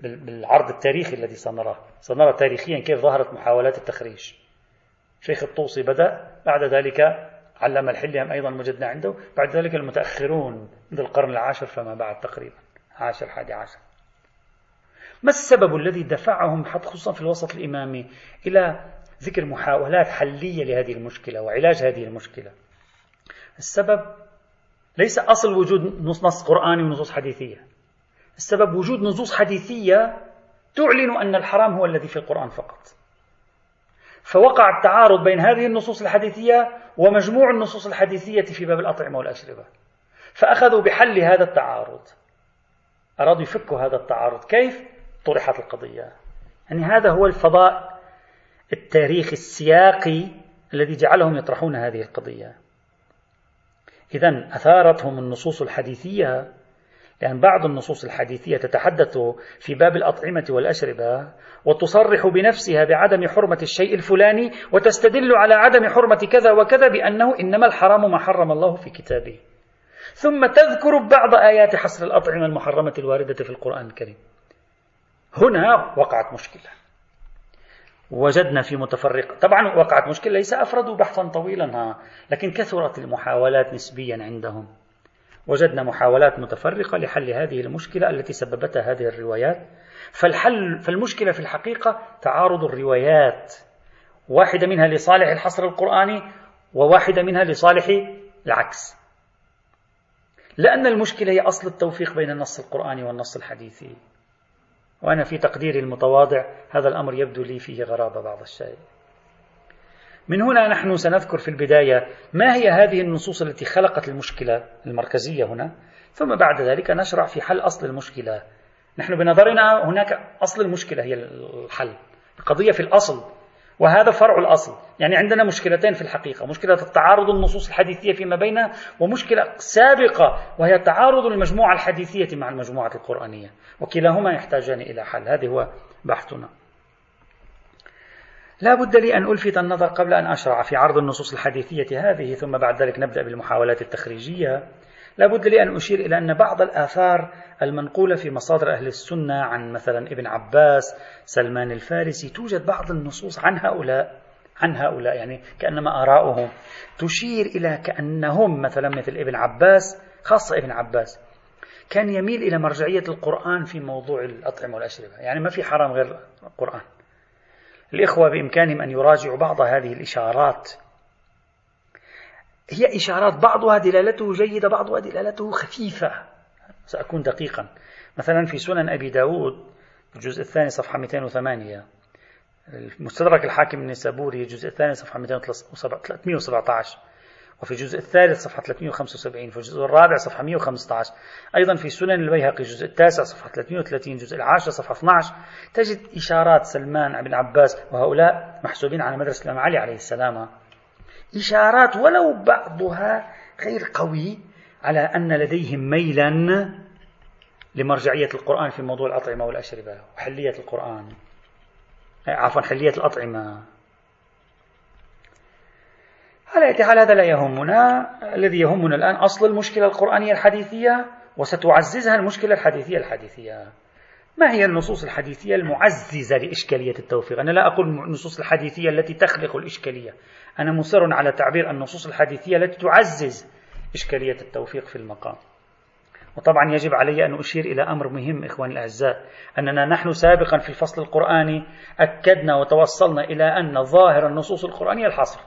بالعرض التاريخي الذي سنراه. سنرى تاريخيا كيف ظهرت محاولات التخريج. شيخ الطوسي بدأ بعد ذلك علم الحليم أيضا وجدنا عنده بعد ذلك المتأخرون منذ القرن العاشر فما بعد تقريبا. عاشر حادي عشر. ما السبب الذي دفعهم خصوصا في الوسط الإمامي إلى ذكر محاولات حلية لهذه المشكلة وعلاج هذه المشكلة؟ السبب ليس أصل وجود نص, نص قرآني ونصوص حديثية. السبب وجود نصوص حديثية تعلن أن الحرام هو الذي في القرآن فقط. فوقع التعارض بين هذه النصوص الحديثية ومجموع النصوص الحديثية في باب الأطعمة والأشربة. فأخذوا بحل هذا التعارض. أرادوا يفكوا هذا التعارض. كيف؟ طرحت القضية. يعني هذا هو الفضاء التاريخي السياقي الذي جعلهم يطرحون هذه القضية. إذا أثارتهم النصوص الحديثية لأن بعض النصوص الحديثية تتحدث في باب الأطعمة والأشربة وتصرح بنفسها بعدم حرمة الشيء الفلاني وتستدل على عدم حرمة كذا وكذا بأنه إنما الحرام ما حرم الله في كتابه. ثم تذكر بعض آيات حصر الأطعمة المحرمة الواردة في القرآن الكريم. هنا وقعت مشكلة. وجدنا في متفرق. طبعا وقعت مشكلة ليس أفردوا بحثا طويلا ها لكن كثرت المحاولات نسبيا عندهم. وجدنا محاولات متفرقة لحل هذه المشكلة التي سببتها هذه الروايات. فالحل فالمشكلة في الحقيقة تعارض الروايات. واحدة منها لصالح الحصر القرآني وواحدة منها لصالح العكس. لأن المشكلة هي أصل التوفيق بين النص القرآني والنص الحديثي. وأنا في تقديري المتواضع هذا الأمر يبدو لي فيه غرابة بعض الشيء. من هنا نحن سنذكر في البداية ما هي هذه النصوص التي خلقت المشكلة المركزية هنا. ثم بعد ذلك نشرع في حل أصل المشكلة. نحن بنظرنا هناك أصل المشكلة هي الحل. القضية في الأصل وهذا فرع الأصل. يعني عندنا مشكلتين في الحقيقة. مشكلة التعارض النصوص الحديثية فيما بينها ومشكلة سابقة وهي تعارض المجموعة الحديثية مع المجموعة القرآنية. وكلاهما يحتاجان إلى حل. هذا هو بحثنا. لا بد لي أن ألفت النظر قبل أن أشرع في عرض النصوص الحديثية هذه ثم بعد ذلك نبدأ بالمحاولات التخريجية. لا بد لي أن أشير إلى أن بعض الآثار المنقولة في مصادر أهل السنة عن مثلا ابن عباس سلمان الفارسي توجد بعض النصوص عن هؤلاء عن هؤلاء يعني كأنما آراؤهم. تشير إلى كأنهم مثلا مثل ابن عباس خاصة ابن عباس. كان يميل إلى مرجعية القرآن في موضوع الأطعمة والأشربة. يعني ما في حرام غير القرآن. الإخوة بإمكانهم أن يراجعوا بعض هذه الإشارات. هي إشارات بعضها دلالته جيدة بعضها دلالته خفيفة. سأكون دقيقا. مثلا في سنن أبي داود الجزء الثاني صفحة 208 المستدرك الحاكم النسابوري الجزء الثاني صفحة 317 وفي الجزء الثالث صفحة 375 في الجزء الرابع صفحة 115 أيضا في سنن البيهقي الجزء التاسع صفحة 33 الجزء العاشر صفحة 12 تجد إشارات سلمان بن عباس وهؤلاء محسوبين على مدرسة الإمام علي عليه السلام. إشارات ولو بعضها غير قوي على أن لديهم ميلا لمرجعية القرآن في موضوع الأطعمة والأشربة وحلية القرآن. عفوا حلية الأطعمة. على أي حال هذا لا يهمنا. الذي يهمنا الآن أصل المشكلة القرآنية الحديثية وستعززها المشكلة الحديثية الحديثية. ما هي النصوص الحديثية المعززة لإشكالية التوفيق؟ أنا لا أقول النصوص الحديثية التي تخلق الإشكالية. أنا مصر على تعبير النصوص الحديثية التي تعزز إشكالية التوفيق في المقام. وطبعا يجب علي أن أشير إلى أمر مهم إخواني الأعزاء أننا نحن سابقا في الفصل القرآني أكدنا وتوصلنا إلى أن ظاهر النصوص القرآنية الحصر.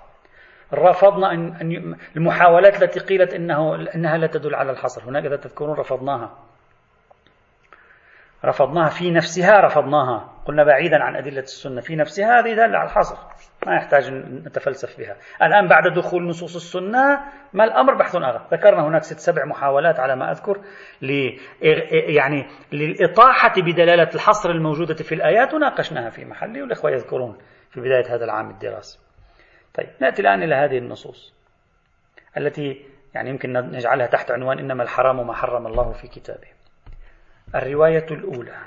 رفضنا أن المحاولات التي قيلت إنه إنها لا تدل على الحصر. هناك إذا تذكرون رفضناها. رفضناها في نفسها رفضناها. قلنا بعيدا عن أدلة السنة في نفسها هذه دالة على الحصر. ما يحتاج أن نتفلسف بها. الآن بعد دخول نصوص السنة ما الأمر؟ بحث آخر. ذكرنا هناك ست سبع محاولات على ما أذكر ل يعني للإطاحة بدلالة الحصر الموجودة في الآيات. وناقشناها في محله والإخوة يذكرون في بداية هذا العام الدراسي. طيب نأتي الآن إلى هذه النصوص التي يعني يمكن نجعلها تحت عنوان إنما الحرام ما حرم الله في كتابه. الرواية الأولى.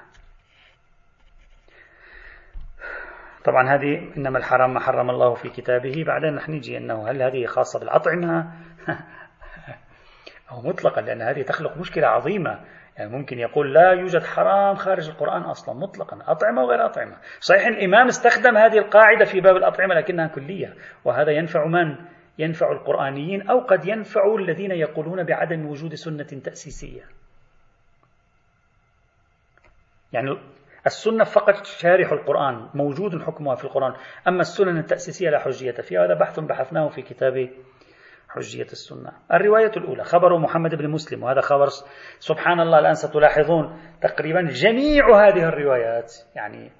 طبعا هذه إنما الحرام ما حرم الله في كتابه. بعدين نحن نجي أنه هل هذه خاصة بالأطعمة؟ [laughs] أو مطلقا لأن هذه تخلق مشكلة عظيمة. يعني ممكن يقول لا يوجد حرام خارج القرآن أصلا مطلقا أطعمة وغير أطعمة. صحيح الإمام استخدم هذه القاعدة في باب الأطعمة لكنها كلية. وهذا ينفع من؟ ينفع القرآنيين أو قد ينفع الذين يقولون بعدم وجود سنة تأسيسية. يعني السنة فقط شارح القرآن موجود حكمها في القرآن أما السنن التأسيسية لا حجية فيها هذا بحث بحثناه في كتاب حجية السنة. الرواية الأولى خبر محمد بن مسلم وهذا خبر سبحان الله الآن ستلاحظون تقريبا جميع هذه الروايات يعني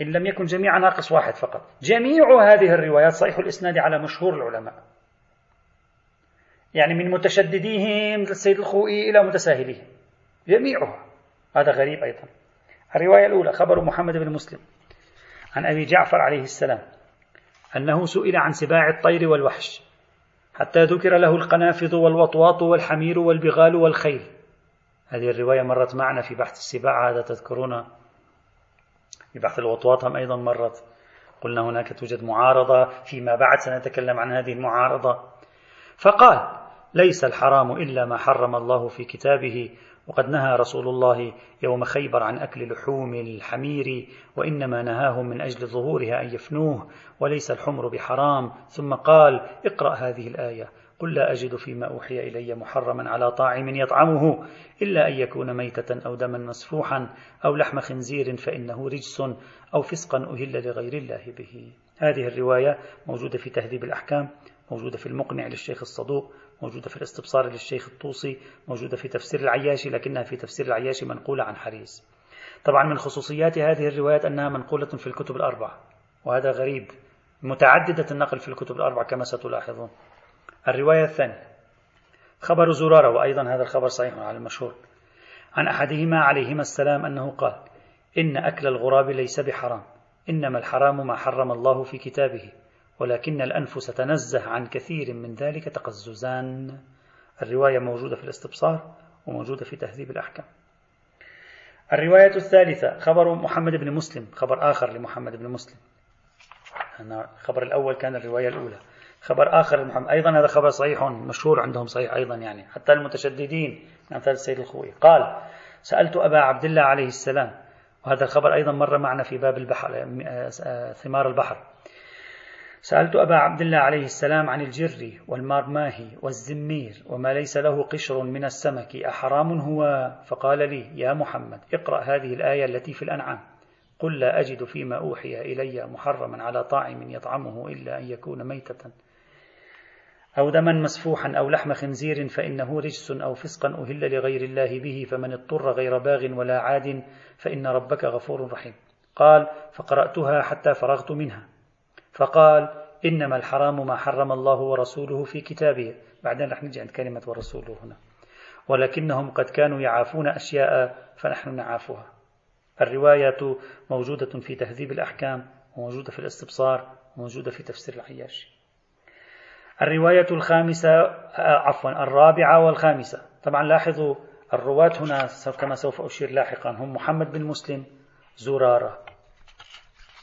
إن لم يكن جميع ناقص واحد فقط. جميع هذه الروايات صحيح الإسناد على مشهور العلماء. يعني من متشدديهم السيد الخوئي إلى متساهليهم. جميعها. هذا غريب أيضا. الرواية الأولى خبر محمد بن مسلم عن أبي جعفر عليه السلام أنه سئل عن سباع الطير والوحش حتى ذكر له القنافذ والوطواط والحمير والبغال والخيل. هذه الرواية مرت معنا في بحث السباع هذا تذكرون في بحث الوطواط هم أيضا مرت. قلنا هناك توجد معارضة فيما بعد سنتكلم عن هذه المعارضة. فقال ليس الحرام إلا ما حرم الله في كتابه وقد نهى رسول الله يوم خيبر عن أكل لحوم الحمير وإنما نهاهم من أجل ظهورها أن يفنوه وليس الحمر بحرام. ثم قال اقرأ هذه الآية. قل لا أجد فيما أوحي إلي محرما على طاعم يطعمه إلا أن يكون ميتة أو دما مسفوحا أو لحم خنزير فإنه رجس أو فسقا أهل لغير الله به. هذه الرواية موجودة في تهذيب الأحكام موجودة في المقنع للشيخ الصدوق موجودة في الاستبصار للشيخ الطوسي موجودة في تفسير العياشي لكنها في تفسير العياشي منقولة عن حريز طبعا من خصوصيات هذه الروايات أنها منقولة في الكتب الأربعة وهذا غريب. متعددة النقل في الكتب الأربعة كما ستلاحظون. الرواية الثانية. خبر زرارة وأيضا هذا الخبر صحيح على المشهور. عن أحدهما عليهما السلام أنه قال إن أكل الغراب ليس بحرام إنما الحرام ما حرم الله في كتابه. ولكن الأنفس تنزه عن كثير من ذلك تقززان. الرواية موجودة في الاستبصار وموجودة في تهذيب الأحكام. الرواية الثالثة خبر محمد بن مسلم خبر آخر لمحمد بن مسلم. الخبر الأول كان الرواية الأولى. خبر آخر لمحمد. أيضا هذا خبر صحيح مشهور عندهم صحيح أيضا يعني. حتى المتشددين أمثال السيد الخوي. قال سألت أبا عبد الله عليه السلام وهذا الخبر أيضا مر معنا في باب البحر ثمار البحر. سألت أبا عبد الله عليه السلام عن الجر والمارماهي والزمير وما ليس له قشر من السمك أحرام هو؟ فقال لي يا محمد اقرأ هذه الآية التي في الأنعام. قل لا أجد فيما أوحي إلي محرما على طاعم يطعمه إلا أن يكون ميتة. أو دما مسفوحا أو لحم خنزير فإنه رجس أو فسقا أهل لغير الله به فمن اضطر غير باغ ولا عاد فإن ربك غفور رحيم. قال فقرأتها حتى فرغت منها. فقال إنما الحرام ما حرم الله ورسوله في كتابه. بعدين رح نجي عند كلمة ورسوله هنا. ولكنهم قد كانوا يعافون أشياء فنحن نعافها. الرواية موجودة في تهذيب الأحكام وموجودة في الاستبصار وموجودة في تفسير العياش. الرواية الخامسة آه، عفوا الرابعة والخامسة. طبعا لاحظوا الرواة هنا كما سوف أشير لاحقا هم محمد بن مسلم زرارة.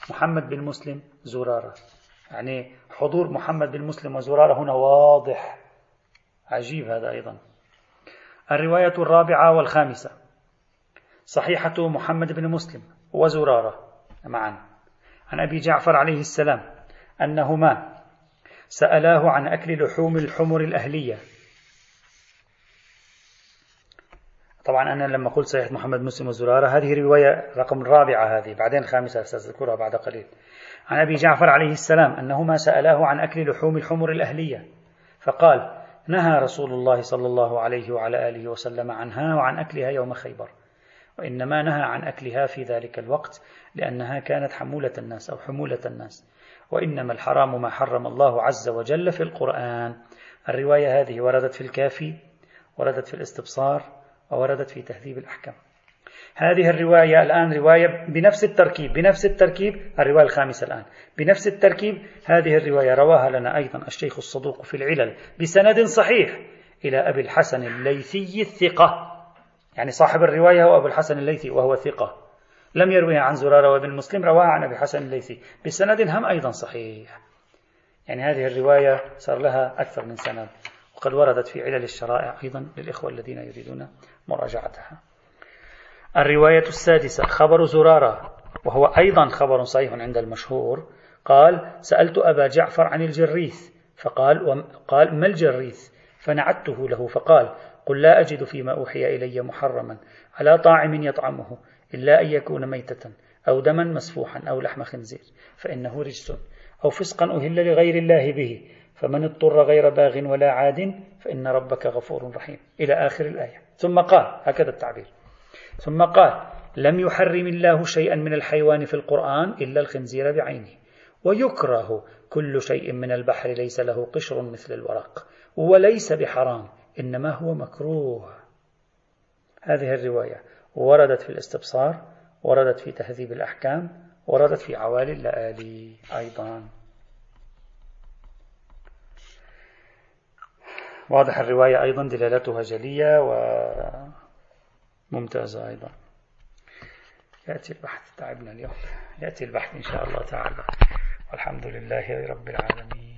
محمد بن مسلم زرارة. يعني حضور محمد بن مسلم وزرارة هنا واضح. عجيب هذا أيضا. الرواية الرابعة والخامسة. صحيحة محمد بن مسلم وزرارة معا. عن أبي جعفر عليه السلام أنهما سألاه عن أكل لحوم الحمر الأهلية. طبعا أنا لما قلت صحيح محمد مسلم وزرارة هذه رواية رقم الرابعة هذه بعدين خامسة سأذكرها بعد قليل. عن أبي جعفر عليه السلام أنهما سألاه عن أكل لحوم الحمر الأهلية فقال نهى رسول الله صلى الله عليه وعلى آله وسلم عنها وعن أكلها يوم خيبر وإنما نهى عن أكلها في ذلك الوقت لأنها كانت حمولة الناس أو حمولة الناس وإنما الحرام ما حرم الله عز وجل في القرآن. الرواية هذه وردت في الكافي وردت في الاستبصار ووردت في تهذيب الأحكام. هذه الرواية الآن رواية بنفس التركيب بنفس التركيب الرواية الخامسة الآن. بنفس التركيب هذه الرواية رواها لنا أيضا الشيخ الصدوق في العلل بسند صحيح إلى أبي الحسن الليثي الثقة. يعني صاحب الرواية هو أبو الحسن الليثي وهو ثقة. لم يرويها عن زرارة وابن مسلم رواها عن أبي حسن الليثي. بسند هم أيضا صحيح. يعني هذه الرواية صار لها أكثر من سند. وقد وردت في علل الشرائع أيضا للإخوة الذين يريدون مراجعتها. الرواية السادسة خبر زرارة وهو أيضا خبر صحيح عند المشهور قال سألت أبا جعفر عن الجريث فقال قال ما الجريث؟ فنعته له فقال قل لا أجد فيما أوحي إلي محرما على طاعم يطعمه إلا أن يكون ميتة أو دما مسفوحا أو لحم خنزير فإنه رجس أو فسقا أهل لغير الله به فمن اضطر غير باغ ولا عاد فإن ربك غفور رحيم. إلى آخر الآية. ثم قال هكذا التعبير. ثم قال لم يحرم الله شيئا من الحيوان في القرآن إلا الخنزير بعينه. ويكره كل شيء من البحر ليس له قشر مثل الورق. وليس بحرام إنما هو مكروه. هذه الرواية وردت في الاستبصار وردت في تهذيب الأحكام وردت في عوالي اللآلي أيضا. واضح الرواية أيضا دلالتها جلية وممتازة أيضا. يأتي البحث تعبنا اليوم. يأتي البحث إن شاء الله تعالى. والحمد لله رب العالمين.